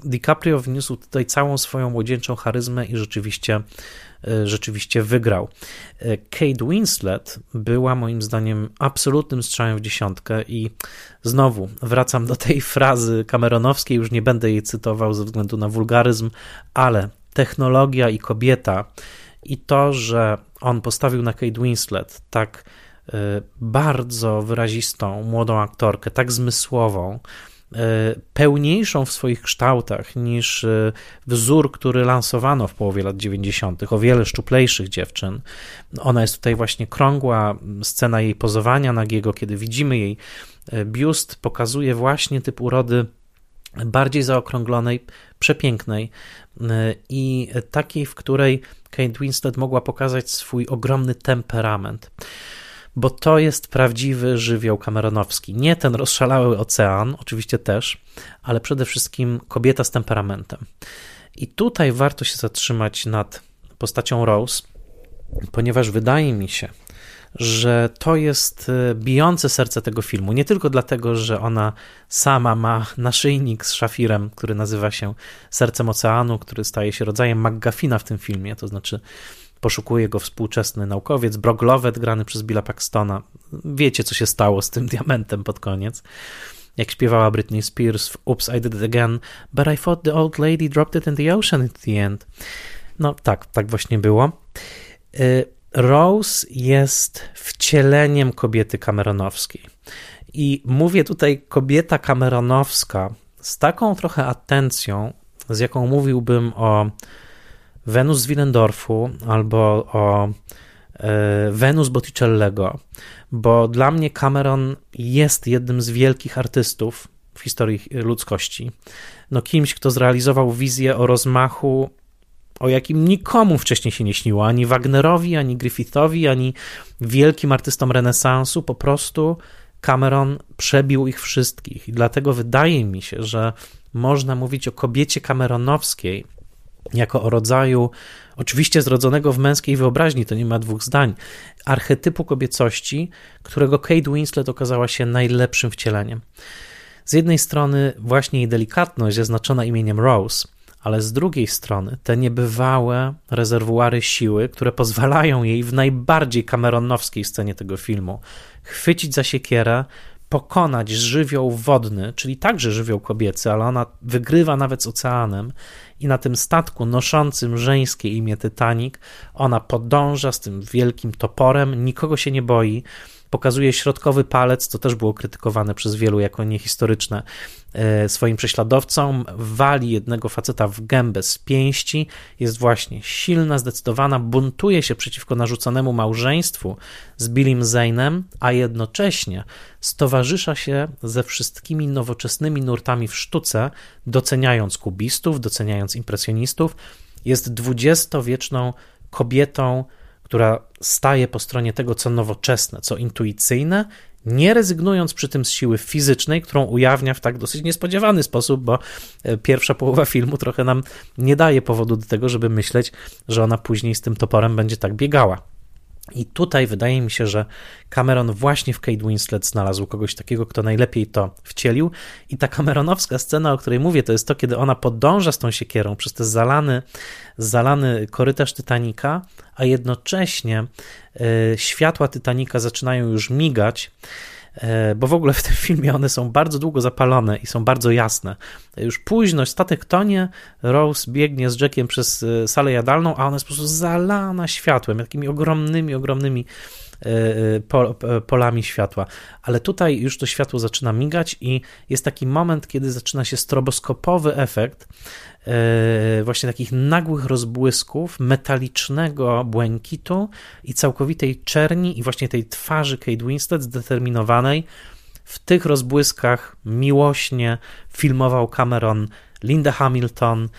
DiCaprio wniósł tutaj całą swoją młodzieńczą charyzmę i rzeczywiście, e, rzeczywiście wygrał. E, Kate Winslet była moim zdaniem absolutnym strzałem w dziesiątkę i znowu wracam do tej frazy Cameronowskiej, już nie będę jej cytował ze względu na wulgaryzm, ale technologia i kobieta i to, że on postawił na Kate Winslet tak e, bardzo wyrazistą młodą aktorkę, tak zmysłową, pełniejszą w swoich kształtach niż e, wzór, który lansowano w połowie lat 90., o wiele szczuplejszych dziewczyn. Ona jest tutaj właśnie krągła, scena jej pozowania nagiego, kiedy widzimy jej e, biust, pokazuje właśnie typ urody bardziej zaokrąglonej, przepięknej i takiej, w której Kate Winslet mogła pokazać swój ogromny temperament bo to jest prawdziwy żywioł kameronowski. Nie ten rozszalały ocean, oczywiście też, ale przede wszystkim kobieta z temperamentem. I tutaj warto się zatrzymać nad postacią Rose, ponieważ wydaje mi się, że to jest e, bijące serce tego filmu. Nie tylko dlatego, że ona sama ma naszyjnik z szafirem, który nazywa się Sercem Oceanu, który staje się rodzajem McGuffina w tym filmie, to znaczy Poszukuje go współczesny naukowiec, Brock Lovett, grany przez Billa Paxtona. Wiecie, co się stało z tym diamentem pod koniec. Jak śpiewała Britney Spears w Oops, I Did It Again, but I thought the old lady dropped it in the ocean at the end. No tak, tak właśnie było. Y, Rose jest wcieleniem kobiety Cameronowskiej. I mówię tutaj kobieta Cameronowska z taką trochę atencją, z jaką mówiłbym o Wenus z Willendorfu albo o e, Wenus Botticellego, bo dla mnie Cameron jest jednym z wielkich artystów w historii ludzkości. No kimś, kto zrealizował wizję o rozmachu, o jakim nikomu wcześniej się nie śniło, ani Wagnerowi, ani Griffithowi, ani wielkim artystom renesansu, po prostu Cameron przebił ich wszystkich. I dlatego wydaje mi się, że można mówić o kobiecie cameronowskiej jako o rodzaju, oczywiście zrodzonego w męskiej wyobraźni, to nie ma dwóch zdań, archetypu kobiecości, którego Kate Winslet okazała się najlepszym wcieleniem. Z jednej strony właśnie jej delikatność zaznaczona imieniem Rose, ale z drugiej strony te niebywałe rezerwuary siły, które pozwalają jej w najbardziej kameronowskiej scenie tego filmu chwycić za siekierę, pokonać żywioł wodny, czyli także żywioł kobiecy, ale ona wygrywa nawet z oceanem i na tym statku noszącym żeńskie imię Titanic, ona podąża z tym wielkim toporem, nikogo się nie boi, pokazuje środkowy palec, co też było krytykowane przez wielu jako niehistoryczne, swoim prześladowcom, wali jednego faceta w gębę z pięści, jest właśnie silna, zdecydowana, buntuje się przeciwko narzuconemu małżeństwu z Billim Zane'em, a jednocześnie stowarzysza się ze wszystkimi nowoczesnymi nurtami w sztuce, doceniając kubistów, doceniając impresjonistów, jest dwudziestowieczną kobietą, która staje po stronie tego, co nowoczesne, co intuicyjne, nie rezygnując przy tym z siły fizycznej, którą ujawnia w tak dosyć niespodziewany sposób, bo e, pierwsza połowa filmu trochę nam nie daje powodu do tego, żeby myśleć, że ona później z tym toporem będzie tak biegała. I tutaj wydaje mi się, że Cameron właśnie w Kate Winslet znalazł kogoś takiego, kto najlepiej to wcielił. I ta Cameronowska scena, o której mówię, to jest to, kiedy ona podąża z tą siekierą przez ten zalany, zalany korytarz Titanica, a jednocześnie y, światła Titanica zaczynają już migać bo w ogóle w tym filmie one są bardzo długo zapalone i są bardzo jasne. Już późno statek tonie, Rose biegnie z Jackiem przez e, salę jadalną, a ona jest po prostu zalana światłem, takimi ogromnymi, ogromnymi e, polami światła. Ale tutaj już to światło zaczyna migać i jest taki moment, kiedy zaczyna się stroboskopowy efekt, E, właśnie takich nagłych rozbłysków, metalicznego błękitu i całkowitej czerni i właśnie tej twarzy Kate Winslet zdeterminowanej. W tych rozbłyskach miłośnie filmował Cameron Linda Hamilton,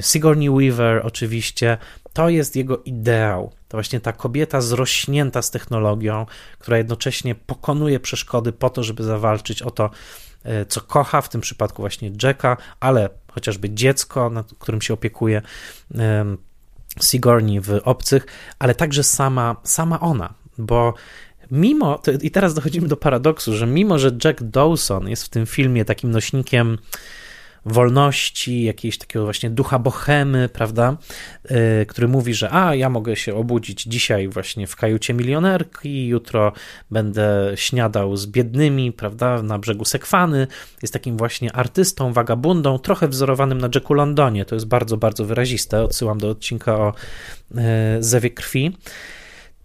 Sigourney Weaver oczywiście. To jest jego ideał. To właśnie ta kobieta zrośnięta z technologią, która jednocześnie pokonuje przeszkody po to, żeby zawalczyć o to, E, co kocha, w tym przypadku właśnie Jacka, ale chociażby dziecko, nad którym się opiekuje Sigourney w Obcych, ale także sama, sama ona, bo mimo, i teraz dochodzimy do paradoksu, że mimo, że Jack Dawson jest w tym filmie takim nośnikiem wolności, jakiegoś takiego właśnie ducha bohemy, prawda, yy, który mówi, że a, ja mogę się obudzić dzisiaj właśnie w kajucie milionerki, jutro będę śniadał z biednymi, prawda, na brzegu Sekwany, jest takim właśnie artystą, wagabundą, trochę wzorowanym na Jacku Londonie, to jest bardzo, bardzo wyraziste, odsyłam do odcinka o yy, Zewie Krwi,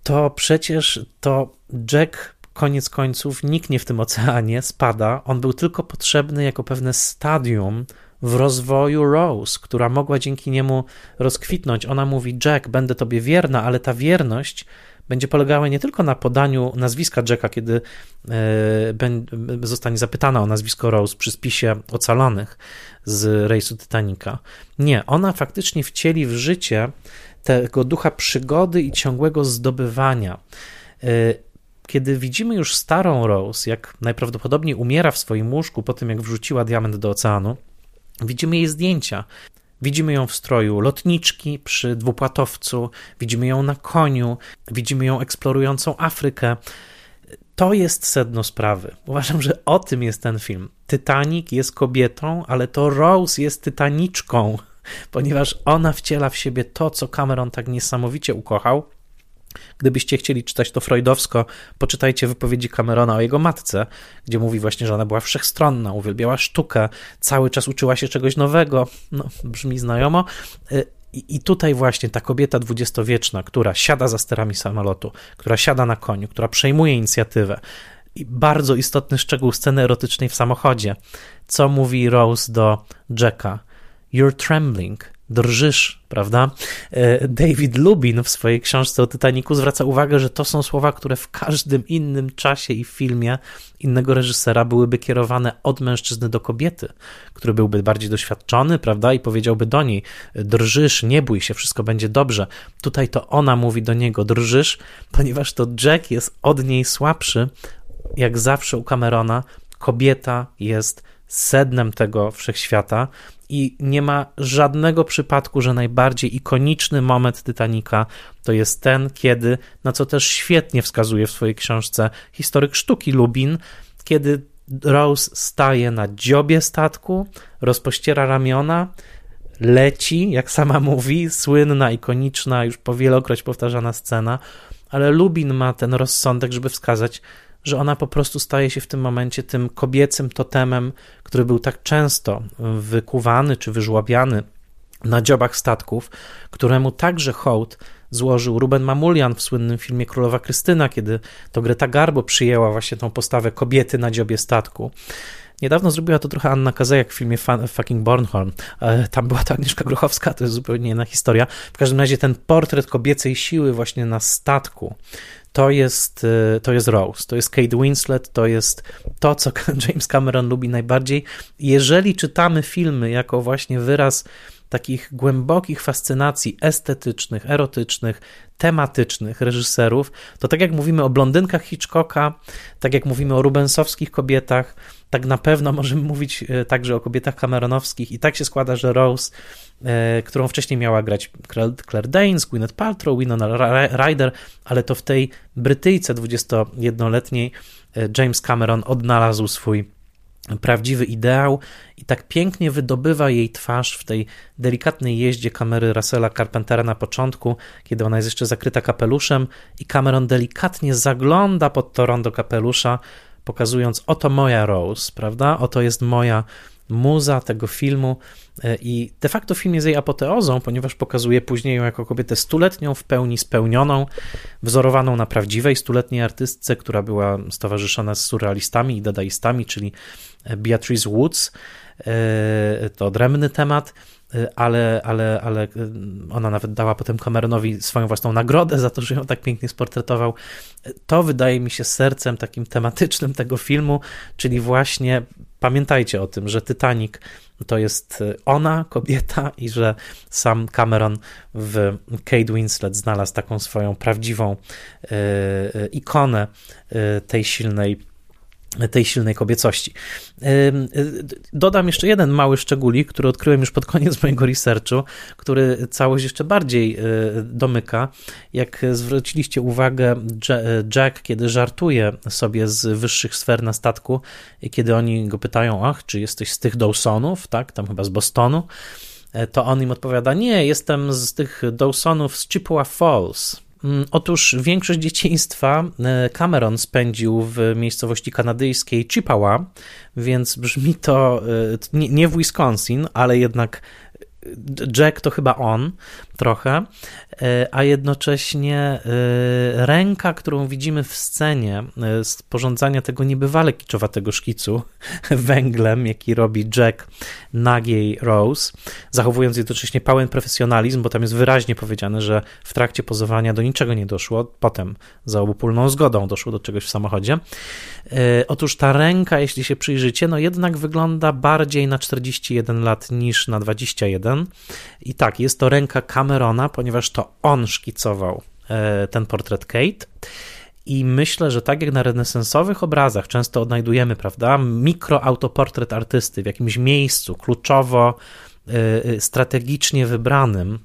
to przecież to Jack koniec końców niknie w tym oceanie, spada. On był tylko potrzebny jako pewne stadium w rozwoju Rose, która mogła dzięki niemu rozkwitnąć. Ona mówi: Jack, będę tobie wierna, ale ta wierność będzie polegała nie tylko na podaniu nazwiska Jacka, kiedy e, zostanie zapytana o nazwisko Rose przy spisie ocalonych z rejsu Titanica. Nie, ona faktycznie wcieli w życie tego ducha przygody i ciągłego zdobywania. Kiedy widzimy już starą Rose, jak najprawdopodobniej umiera w swoim łóżku po tym, jak wrzuciła diament do oceanu, widzimy jej zdjęcia. Widzimy ją w stroju lotniczki przy dwupłatowcu, widzimy ją na koniu, widzimy ją eksplorującą Afrykę. To jest sedno sprawy. Uważam, że o tym jest ten film. Titanic jest kobietą, ale to Rose jest tytaniczką, ponieważ ona wciela w siebie to, co Cameron tak niesamowicie ukochał Gdybyście chcieli czytać to freudowsko, poczytajcie wypowiedzi Camerona o jego matce, gdzie mówi właśnie, że ona była wszechstronna, uwielbiała sztukę, cały czas uczyła się czegoś nowego. No, brzmi znajomo. Y, I, tutaj właśnie ta kobieta dwudziestowieczna, która siada za sterami samolotu, która siada na koniu, która przejmuje inicjatywę, i bardzo istotny szczegół sceny erotycznej w samochodzie. Co mówi Rose do Jacka? You're trembling drżysz, prawda? E, David Lubin w swojej książce o Titaniku zwraca uwagę, że to są słowa, które w każdym innym czasie i filmie innego reżysera byłyby kierowane od mężczyzny do kobiety, który byłby bardziej doświadczony, prawda? I powiedziałby do niej: drżysz, nie bój się, wszystko będzie dobrze. Tutaj to ona mówi do niego: drżysz, ponieważ to Jack jest od niej słabszy. Jak zawsze u Camerona, kobieta jest sednem tego wszechświata i nie ma żadnego przypadku, że najbardziej ikoniczny moment Titanica to jest ten, kiedy, na co też świetnie wskazuje w swojej książce historyk sztuki Lubin, kiedy Rose staje na dziobie statku, rozpościera ramiona, leci, jak sama mówi, słynna, ikoniczna, już po wielokroć powtarzana scena, ale Lubin ma ten rozsądek, żeby wskazać, że ona po prostu staje się w tym momencie tym kobiecym totemem, który był tak często wykuwany czy wyżłabiany na dziobach statków, któremu także hołd złożył Ruben Mamulian w słynnym filmie Królowa Krystyna, kiedy to Greta Garbo przyjęła właśnie tą postawę kobiety na dziobie statku. Niedawno zrobiła to trochę Anna Kazejak w filmie Fucking Bornholm. Tam była to Agnieszka Gruchowska, to jest zupełnie inna historia. W każdym razie ten portret kobiecej siły właśnie na statku, to jest, y, to jest Rose, to jest Kate Winslet, to jest to, co James Cameron lubi najbardziej. Jeżeli czytamy filmy jako właśnie wyraz takich głębokich fascynacji estetycznych, erotycznych, tematycznych reżyserów, to tak jak mówimy o blondynkach Hitchcocka, tak jak mówimy o rubensowskich kobietach, tak na pewno możemy mówić e, także o kobietach kameronowskich i tak się składa, że Rose, którą wcześniej miała grać Claire Danes, Gwyneth Paltrow, Winona Ryder, ale to w tej Brytyjce 21-letniej e, James Cameron odnalazł swój prawdziwy ideał i tak pięknie wydobywa jej twarz w tej delikatnej jeździe kamery Russella Carpentera na początku, kiedy ona jest jeszcze zakryta kapeluszem i Cameron delikatnie zagląda pod to rondo kapelusza, pokazując oto moja Rose, prawda? Oto jest moja muza tego filmu e, i de facto film jest jej apoteozą, ponieważ pokazuje później ją jako kobietę stuletnią, w pełni spełnioną, wzorowaną na prawdziwej stuletniej artystce, która była stowarzyszona z surrealistami i dadaistami, czyli Beatrice Woods. E, to odrębny temat, e, ale, ale, ale e, ona nawet dała potem Cameronowi swoją własną nagrodę za to, że ją tak pięknie sportretował. To wydaje mi się sercem takim tematycznym tego filmu, czyli właśnie pamiętajcie o tym, że Titanic to jest ona, kobieta, i że sam Cameron w Kate Winslet znalazł taką swoją prawdziwą ikonę tej silnej tej silnej kobiecości. Dodam jeszcze jeden mały szczególik, który odkryłem już pod koniec mojego researchu, który całość jeszcze bardziej e, domyka. Jak zwróciliście uwagę, Jack, kiedy żartuje sobie z wyższych sfer na statku, i kiedy oni go pytają, ach, czy jesteś z tych Dawsonów, tak, tam chyba z Bostonu, e, to on im odpowiada, nie, jestem z tych Dawsonów z Chippewa Falls, otóż większość dzieciństwa e, Cameron spędził w miejscowości kanadyjskiej Chippewa, więc brzmi to e, nie w Wisconsin, ale jednak Jack to chyba on trochę, e, a jednocześnie e, ręka, którą widzimy w scenie e, sporządzania tego niebywale kiczowatego szkicu węglem, jaki robi Jack nagiej Rose, zachowując jednocześnie pełen profesjonalizm, bo tam jest wyraźnie powiedziane, że w trakcie pozowania do niczego nie doszło, potem za obopólną zgodą doszło do czegoś w samochodzie. Otóż ta ręka, jeśli się przyjrzycie, no jednak wygląda bardziej na 41 lat niż na 21 i tak, jest to ręka Camerona, ponieważ to on szkicował e, ten portret Kate. I myślę, że tak jak na renesansowych obrazach często odnajdujemy, prawda, mikroautoportret artysty w jakimś miejscu kluczowo, e, e, strategicznie wybranym,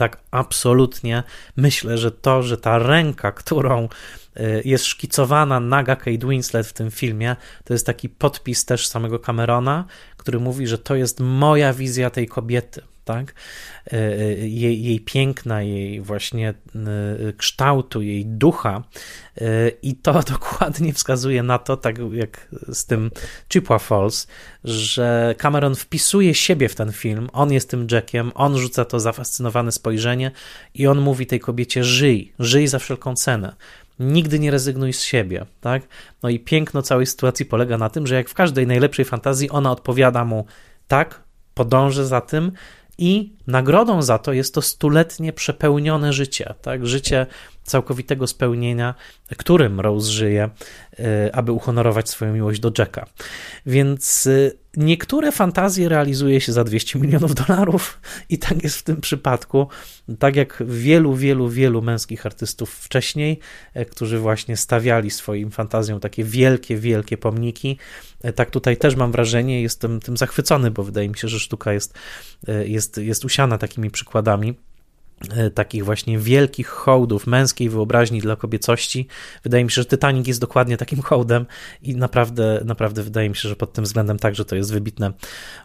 tak absolutnie myślę, że to, że ta ręka, którą jest szkicowana naga Kate Winslet w tym filmie, to jest taki podpis też samego Camerona, który mówi, że to jest moja wizja tej kobiety tak? Jej, jej piękna, jej właśnie kształtu, jej ducha. I to dokładnie wskazuje na to, tak jak z tym Chippewa Falls, że Cameron wpisuje siebie w ten film. On jest tym Jackiem, on rzuca to zafascynowane spojrzenie i on mówi tej kobiecie: żyj, żyj za wszelką cenę. Nigdy nie rezygnuj z siebie, tak? No i piękno całej sytuacji polega na tym, że jak w każdej najlepszej fantazji, ona odpowiada mu tak, podążę za tym i nagrodą za to jest to stuletnie przepełnione życie, tak? Życie całkowitego spełnienia, którym Rose żyje, e, aby uhonorować swoją miłość do Jacka. Więc e, niektóre fantazje realizuje się za 200 milionów dolarów i tak jest w tym przypadku, tak jak wielu, wielu, wielu męskich artystów wcześniej, e, którzy właśnie stawiali swoim fantazjom takie wielkie, wielkie pomniki. Tak tutaj też mam wrażenie, jestem tym zachwycony, bo wydaje mi się, że sztuka jest, jest, jest usiana takimi przykładami. E, takich właśnie wielkich hołdów męskiej wyobraźni dla kobiecości. Wydaje mi się, że Titanic jest dokładnie takim hołdem i naprawdę, naprawdę wydaje mi się, że pod tym względem także to jest wybitne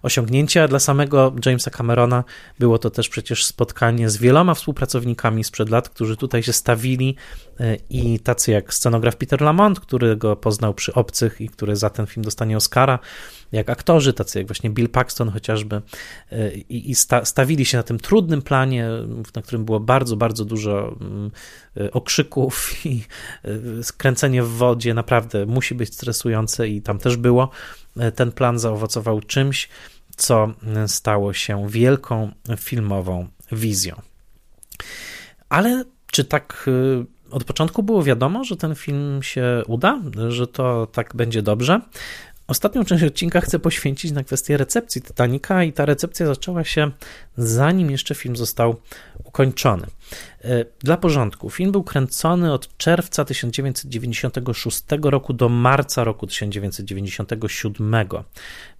osiągnięcie. A dla samego Jamesa Camerona było to też przecież spotkanie z wieloma współpracownikami sprzed lat, którzy tutaj się stawili e, i tacy jak scenograf Peter Lamont, który go poznał przy Obcych i który za ten film dostanie Oscara, jak aktorzy, tacy jak właśnie Bill Paxton chociażby e, i, sta, stawili się na tym trudnym planie, na którym było bardzo, bardzo dużo mm, e, okrzyków i e, skręcenie w wodzie naprawdę musi być stresujące i tam też było. Ten plan zaowocował czymś, co stało się wielką filmową wizją. Ale czy tak od początku było wiadomo, że ten film się uda, że to tak będzie dobrze? Ostatnią część odcinka chcę poświęcić na kwestię recepcji Titanica i ta recepcja zaczęła się zanim jeszcze film został ukończony. E, dla porządku, film był kręcony od czerwca 1996 roku do marca roku 1997.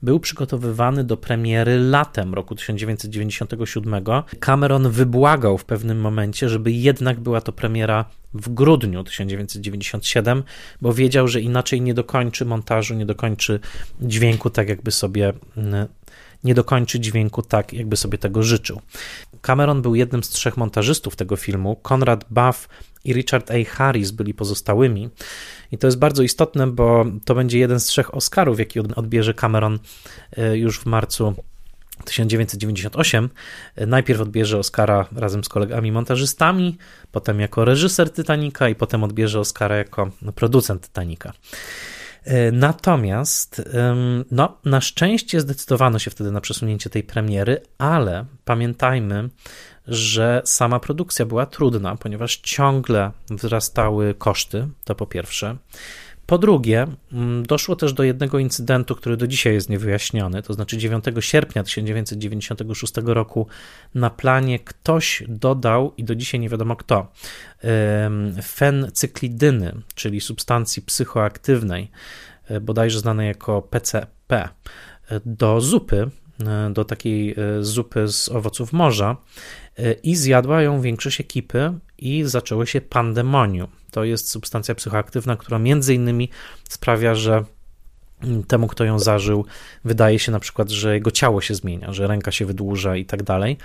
Był przygotowywany do premiery latem roku 1997. Cameron wybłagał w pewnym momencie, żeby jednak była to premiera w grudniu 1997, bo wiedział, że inaczej nie dokończy montażu, nie dokończy dźwięku tak, jakby sobie mm, nie dokończy dźwięku tak, jakby sobie tego życzył. Cameron był jednym z trzech montażystów tego filmu. Conrad Buff i Richard A. Harris byli pozostałymi. I to jest bardzo istotne, bo to będzie jeden z trzech Oscarów, jaki odbierze Cameron e, już w marcu 1998. Najpierw odbierze Oscara razem z kolegami montażystami, potem jako reżyser Titanica i potem odbierze Oscara jako producent Titanica. E, natomiast no, na szczęście zdecydowano się wtedy na przesunięcie tej premiery, ale pamiętajmy, że sama produkcja była trudna, ponieważ ciągle wzrastały koszty, to po pierwsze. Po drugie, mm, doszło też do jednego incydentu, który do dzisiaj jest niewyjaśniony. To znaczy 9 sierpnia 1996 roku na planie ktoś dodał, i do dzisiaj nie wiadomo kto, fencyklidyny, czyli substancji psychoaktywnej, e, bodajże znanej jako PCP, e, do zupy, e, do takiej zupy z owoców morza i zjadła ją większość ekipy i zaczęło się pandemonium. To jest substancja psychoaktywna, która między innymi sprawia, że temu, kto ją zażył, wydaje się na przykład, że jego ciało się zmienia, że ręka się wydłuża i tak dalej.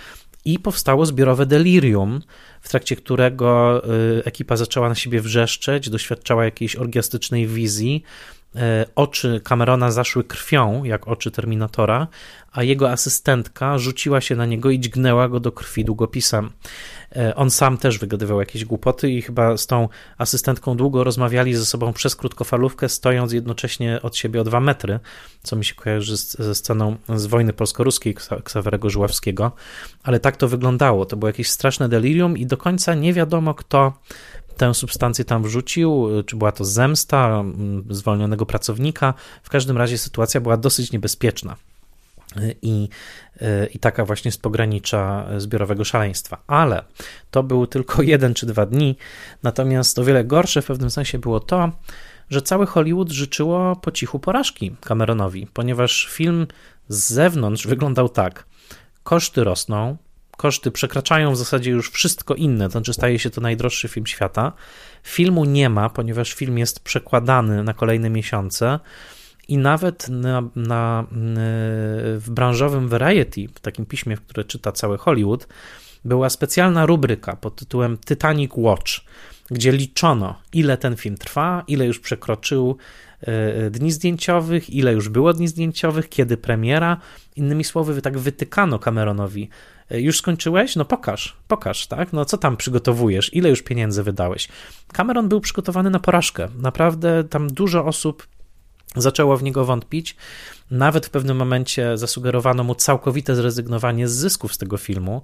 I powstało zbiorowe delirium, w trakcie którego y, ekipa zaczęła na siebie wrzeszczeć, doświadczała jakiejś orgiastycznej wizji, oczy Camerona zaszły krwią, jak oczy Terminatora, a jego asystentka rzuciła się na niego i dźgnęła go do krwi długopisem. E, on sam też wygadywał jakieś głupoty i chyba z tą asystentką długo rozmawiali ze sobą przez krótkofalówkę, stojąc jednocześnie od siebie o dwa metry, co mi się kojarzy z, ze sceną z wojny polsko-ruskiej Ksawerego Żuławskiego, ale tak to wyglądało. To było jakieś straszne delirium i do końca nie wiadomo, kto tę substancję tam wrzucił, czy była to zemsta mm, zwolnionego pracownika. W każdym razie sytuacja była dosyć niebezpieczna. I, I taka właśnie z pogranicza zbiorowego szaleństwa. Ale to był tylko jeden czy dwa dni. Natomiast o wiele gorsze w pewnym sensie było to, że cały Hollywood życzyło po cichu porażki Cameronowi, ponieważ film z zewnątrz wyglądał tak. Koszty rosną, koszty przekraczają w zasadzie już wszystko inne, to znaczy staje się to najdroższy film świata. Filmu nie ma, ponieważ film jest przekładany na kolejne miesiące i nawet na, na, w branżowym Variety, w takim piśmie, które czyta cały Hollywood, była specjalna rubryka pod tytułem Titanic Watch, gdzie liczono, ile ten film trwa, ile już przekroczył e, dni zdjęciowych, ile już było dni zdjęciowych, kiedy premiera. Innymi słowy, tak wytykano Cameronowi. E, już skończyłeś? No pokaż, pokaż, tak? No co tam przygotowujesz? Ile już pieniędzy wydałeś? Cameron był przygotowany na porażkę. Naprawdę tam dużo osób zaczęło w niego wątpić. Nawet w pewnym momencie zasugerowano mu całkowite zrezygnowanie z zysków z tego filmu.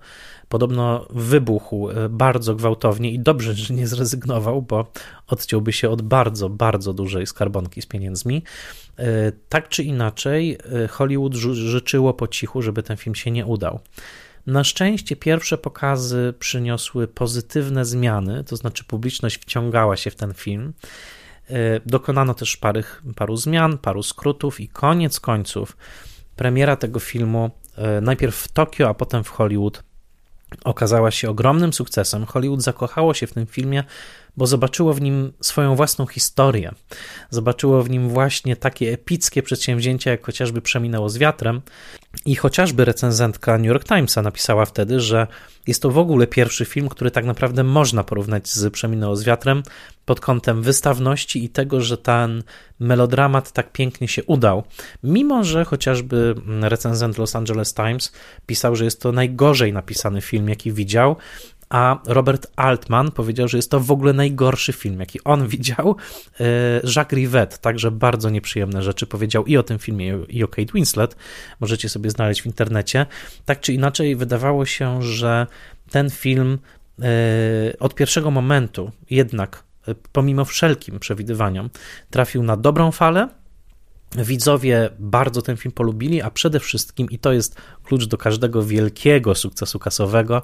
Podobno wybuchł e, bardzo gwałtownie i dobrze, że nie zrezygnował, bo odciąłby się od bardzo, bardzo dużej skarbonki z pieniędzmi. E, tak czy inaczej, Hollywood życzyło po cichu, żeby ten film się nie udał. Na szczęście pierwsze pokazy przyniosły pozytywne zmiany, to znaczy publiczność wciągała się w ten film. E, dokonano też paru, zmian, paru skrótów i koniec końców premiera tego filmu e, najpierw w Tokio, a potem w Hollywood okazała się ogromnym sukcesem. Hollywood zakochało się w tym filmie, bo zobaczyło w nim swoją własną historię. Zobaczyło w nim właśnie takie epickie przedsięwzięcia, jak chociażby Przeminęło z wiatrem. I chociażby recenzentka New York Timesa napisała wtedy, że jest to w ogóle pierwszy film, który tak naprawdę można porównać z Przeminęło z wiatrem pod kątem wystawności i tego, że ten melodramat tak pięknie się udał. Mimo, że chociażby recenzent Los Angeles Times pisał, że jest to najgorzej napisany film, jaki widział, a Robert Altman powiedział, że jest to w ogóle najgorszy film, jaki on widział. E, Jacques Rivette także bardzo nieprzyjemne rzeczy powiedział i o tym filmie, i o Kate Winslet. Możecie sobie znaleźć w internecie. Tak czy inaczej, wydawało się, że ten film e, od pierwszego momentu jednak, e, pomimo wszelkim przewidywaniom, trafił na dobrą falę. Widzowie bardzo ten film polubili, a przede wszystkim, i to jest klucz do każdego wielkiego sukcesu kasowego,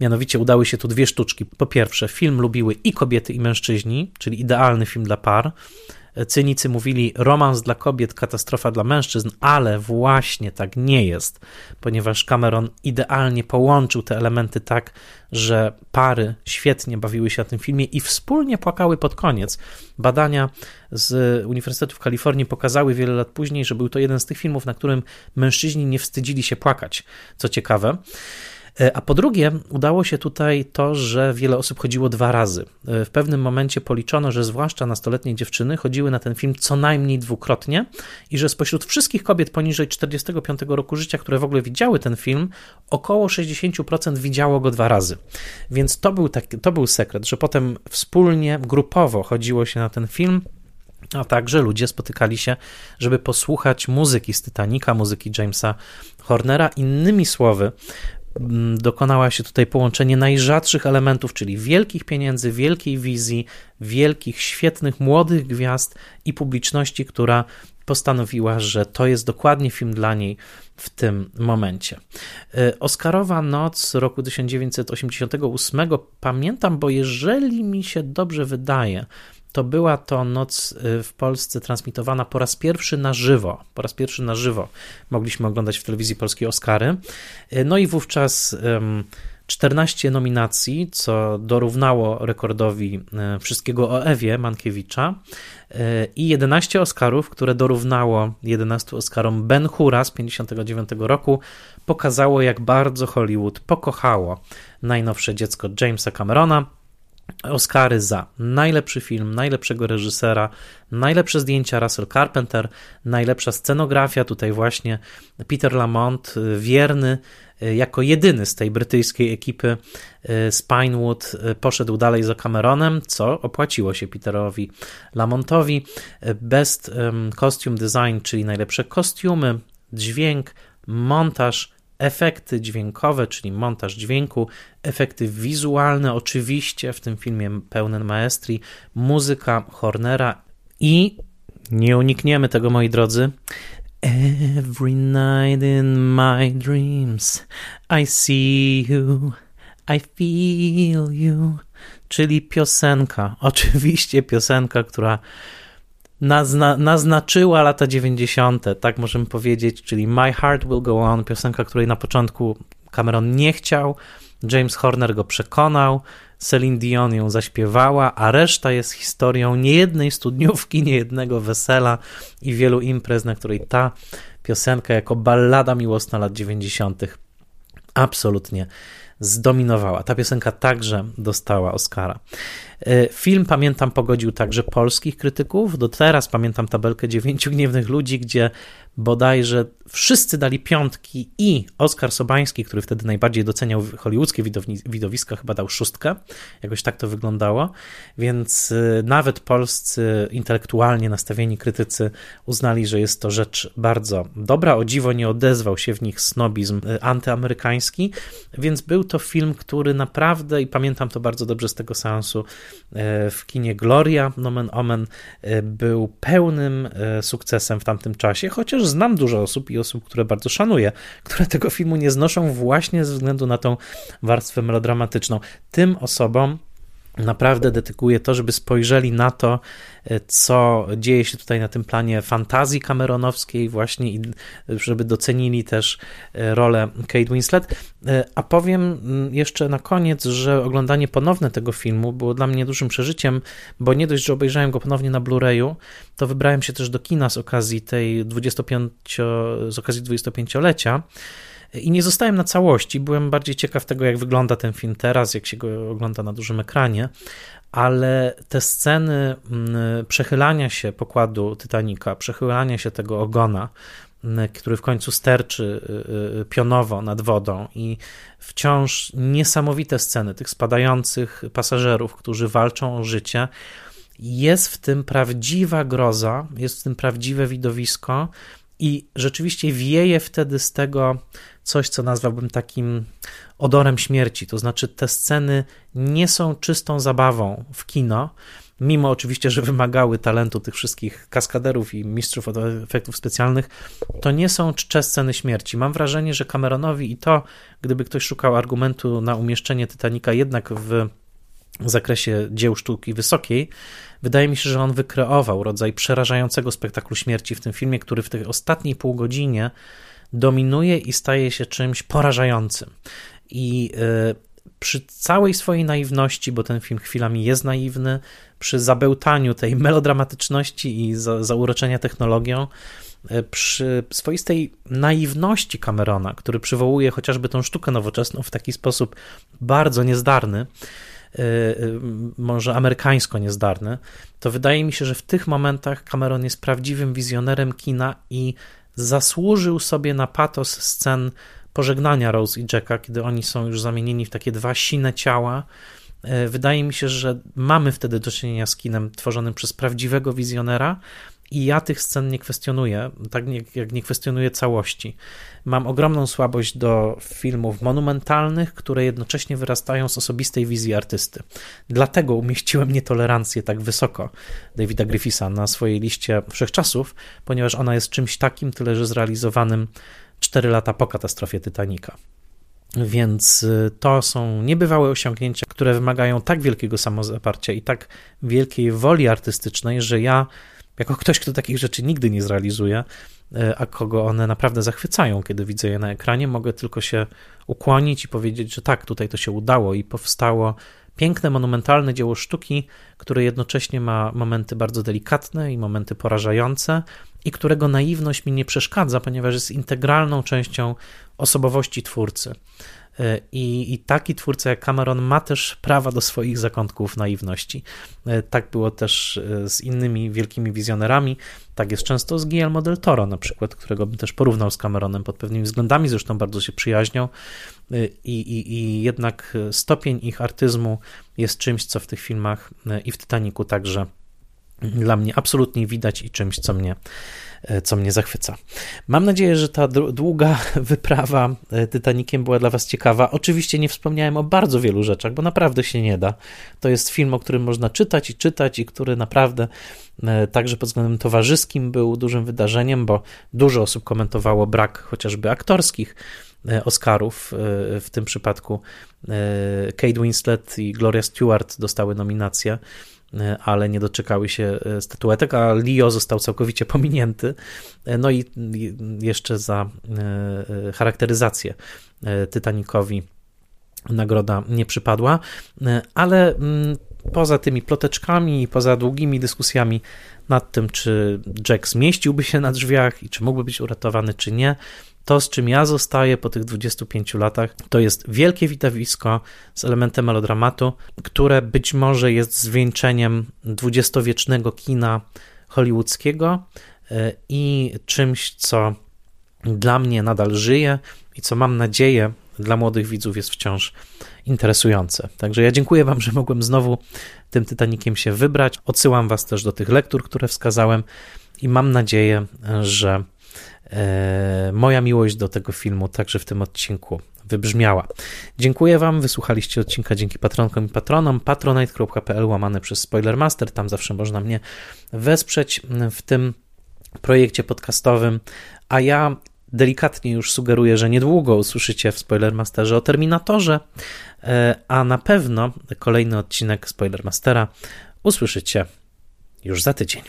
Mianowicie udały się tu dwie sztuczki. Po pierwsze, film lubiły i kobiety, i mężczyźni, czyli idealny film dla par. Cynicy mówili romans dla kobiet, katastrofa dla mężczyzn, ale właśnie tak nie jest, ponieważ Cameron idealnie połączył te elementy tak, że pary świetnie bawiły się na tym filmie i wspólnie płakały pod koniec. Badania z Uniwersytetu w Kalifornii pokazały wiele lat później, że był to jeden z tych filmów, na którym mężczyźni nie wstydzili się płakać. Co ciekawe. E, a po drugie, udało się tutaj to, że wiele osób chodziło dwa razy. E, w pewnym momencie policzono, że zwłaszcza nastoletnie dziewczyny chodziły na ten film co najmniej dwukrotnie i że spośród wszystkich kobiet poniżej 45 roku życia, które w ogóle widziały ten film, około 60% widziało go dwa razy. Więc to był, taki, to był sekret, że potem wspólnie, grupowo chodziło się na ten film a także ludzie spotykali się, żeby posłuchać muzyki z Titanica, muzyki Jamesa Hornera. Innymi słowy, dokonała się tutaj połączenie najrzadszych elementów, czyli wielkich pieniędzy, wielkiej wizji, wielkich, świetnych, młodych gwiazd i publiczności, która postanowiła, że to jest dokładnie film dla niej w tym momencie. E, Oscarowa noc roku 1988 pamiętam, bo jeżeli mi się dobrze wydaje, to była to noc y, w Polsce transmitowana po raz pierwszy na żywo. Po raz pierwszy na żywo mogliśmy oglądać w telewizji polskiej Oscary. Y, no i wówczas 14 nominacji, co dorównało rekordowi y, wszystkiego o Ewie Mankiewicza i 11 Oscarów, które dorównało 11 Oscarom Ben Hura z 59 roku, pokazało jak bardzo Hollywood pokochało najnowsze dziecko Jamesa Camerona, Oscary za najlepszy film, najlepszego reżysera, najlepsze zdjęcia Russell Carpenter, najlepsza scenografia, tutaj właśnie Peter Lamont, y, wierny y, jako jedyny z tej brytyjskiej ekipy y, Spinewood poszedł dalej za Cameronem, co opłaciło się Peterowi Lamontowi. Best Costume Design, czyli najlepsze kostiumy, dźwięk, montaż, efekty dźwiękowe, czyli montaż dźwięku, efekty wizualne, oczywiście w tym filmie pełen maestrii, muzyka Hornera i nie unikniemy tego, moi drodzy. Every night in my dreams I see you, I feel you, czyli piosenka, oczywiście piosenka, która nazna, naznaczyła lata 90., tak możemy powiedzieć, czyli My Heart Will Go On, piosenka, której na początku Cameron nie chciał James Horner go przekonał, Celine Dion ją zaśpiewała, a reszta jest historią niejednej studniówki, niejednego wesela i wielu imprez, na której ta piosenka jako ballada miłosna lat 90. absolutnie zdominowała. Ta piosenka także dostała Oscara. E, film, pamiętam, pogodził także polskich krytyków. Do teraz pamiętam tabelkę dziewięciu gniewnych ludzi, gdzie bodajże wszyscy dali piątki i Oskar Sobański, który wtedy najbardziej doceniał hollywoodzkie widowiska, chyba dał szóstkę. Jakoś tak to wyglądało. Więc e, nawet polscy intelektualnie nastawieni krytycy uznali, że jest to rzecz bardzo dobra. O dziwo nie odezwał się w nich snobizm e, antyamerykański, więc był to film, który naprawdę, i pamiętam to bardzo dobrze z tego seansu, w kinie Gloria, nomen omen, e, był pełnym e, sukcesem w tamtym czasie, chociaż znam dużo osób i osób, które bardzo szanuję, które tego filmu nie znoszą właśnie ze względu na tą warstwę melodramatyczną. Tym osobom naprawdę dedykuję to, żeby spojrzeli na to, e, co dzieje się tutaj na tym planie fantazji kameronowskiej właśnie i żeby docenili też e, rolę Kate Winslet. E, a powiem mm, jeszcze na koniec, że oglądanie ponowne tego filmu było dla mnie dużym przeżyciem, bo nie dość, że obejrzałem go ponownie na Blu-rayu, to wybrałem się też do kina z okazji tej 25, z okazji 25-lecia i nie zostałem na całości. Byłem bardziej ciekaw tego, jak wygląda ten film teraz, jak się go ogląda na dużym ekranie, ale te sceny mm, przechylania się pokładu Titanica, przechylania się tego ogona, mm, który w końcu sterczy y, y, pionowo nad wodą i wciąż niesamowite sceny tych spadających pasażerów, którzy walczą o życie. Jest w tym prawdziwa groza, jest w tym prawdziwe widowisko i rzeczywiście wieje wtedy z tego coś, co nazwałbym takim odorem śmierci. To znaczy, te sceny nie są czystą zabawą w kino, mimo oczywiście, że wymagały talentu tych wszystkich kaskaderów i mistrzów od efektów specjalnych, to nie są czcze sceny śmierci. Mam wrażenie, że Cameronowi i to, gdyby ktoś szukał argumentu na umieszczenie Titanica jednak w zakresie dzieł sztuki wysokiej, wydaje mi się, że on wykreował rodzaj przerażającego spektaklu śmierci w tym filmie, który w tej ostatniej półgodzinie dominuje i staje się czymś porażającym. I e, przy całej swojej naiwności, bo ten film chwilami jest naiwny, przy zabełtaniu tej melodramatyczności i za, zauroczenia technologią, e, przy swoistej naiwności Camerona, który przywołuje chociażby tą sztukę nowoczesną w taki sposób bardzo niezdarny, może amerykańsko niezdarny, to wydaje mi się, że w tych momentach Cameron jest prawdziwym wizjonerem kina i zasłużył sobie na patos scen pożegnania Rose i Jacka, kiedy oni są już zamienieni w takie dwa sine ciała. E, wydaje mi się, że mamy wtedy do czynienia z kinem tworzonym przez prawdziwego wizjonera, i ja tych scen nie kwestionuję, tak jak nie kwestionuję całości. Mam ogromną słabość do filmów monumentalnych, które jednocześnie wyrastają z osobistej wizji artysty. Dlatego umieściłem nietolerancję tak wysoko Davida Griffisa na swojej liście wszechczasów, ponieważ ona jest czymś takim, tyle że zrealizowanym 4 lata po katastrofie Titanica. Więc y, to są niebywałe osiągnięcia, które wymagają tak wielkiego samozaparcia i tak wielkiej woli artystycznej, że ja jako ktoś, kto takich rzeczy nigdy nie zrealizuje, e, a kogo one naprawdę zachwycają, kiedy widzę je na ekranie, mogę tylko się ukłonić i powiedzieć, że tak, tutaj to się udało i powstało piękne, monumentalne dzieło sztuki, które jednocześnie ma momenty bardzo delikatne i momenty porażające, i którego naiwność mi nie przeszkadza, ponieważ jest integralną częścią osobowości twórcy. E, I, I, taki twórca jak Cameron ma też prawa do swoich zakątków naiwności. E, tak było też e, z innymi wielkimi wizjonerami. Tak jest często z Guillermo del Toro, na przykład, którego bym też porównał z Cameronem pod pewnymi względami, zresztą bardzo się przyjaźnią. I, i, I jednak stopień ich artyzmu jest czymś, co w tych filmach i w Titanicu także dla mnie absolutnie widać i czymś, co mnie co mnie zachwyca. Mam nadzieję, że ta długa wyprawa e, Titanikiem była dla Was ciekawa. Oczywiście nie wspomniałem o bardzo wielu rzeczach, bo naprawdę się nie da. To jest film, o którym można czytać i czytać, i który naprawdę e, także pod względem towarzyskim był dużym wydarzeniem, bo dużo osób komentowało brak chociażby aktorskich Oscarów. W tym przypadku Kate Winslet i Gloria Stewart dostały nominację E, ale nie doczekały się e, statuetek, a Leo został całkowicie pominięty. E, no i jeszcze za charakteryzację Titanicowi nagroda nie przypadła, ale mm, poza tymi ploteczkami i poza długimi dyskusjami nad tym, czy Jack zmieściłby się na drzwiach i czy mógłby być uratowany, czy nie, to, z czym ja zostaję po tych 25 latach, to jest wielkie widowisko z elementem melodramatu, które być może jest zwieńczeniem dwudziestowiecznego kina hollywoodzkiego e, i czymś, co dla mnie nadal żyje i co mam nadzieję dla młodych widzów jest wciąż interesujące. Także ja dziękuję Wam, że mogłem znowu tym Titanikiem się wybrać. Odsyłam Was też do tych lektur, które wskazałem i mam nadzieję, że moja miłość do tego filmu także w tym odcinku wybrzmiała. Dziękuję Wam, wysłuchaliście odcinka dzięki patronkom i patronom, patronite.pl łamane przez Spoilermaster, tam zawsze można mnie wesprzeć w tym projekcie podcastowym, a ja delikatnie już sugeruję, że niedługo usłyszycie w Spoilermasterze o Terminatorze, e, a na pewno kolejny odcinek Spoilermastera usłyszycie już za tydzień.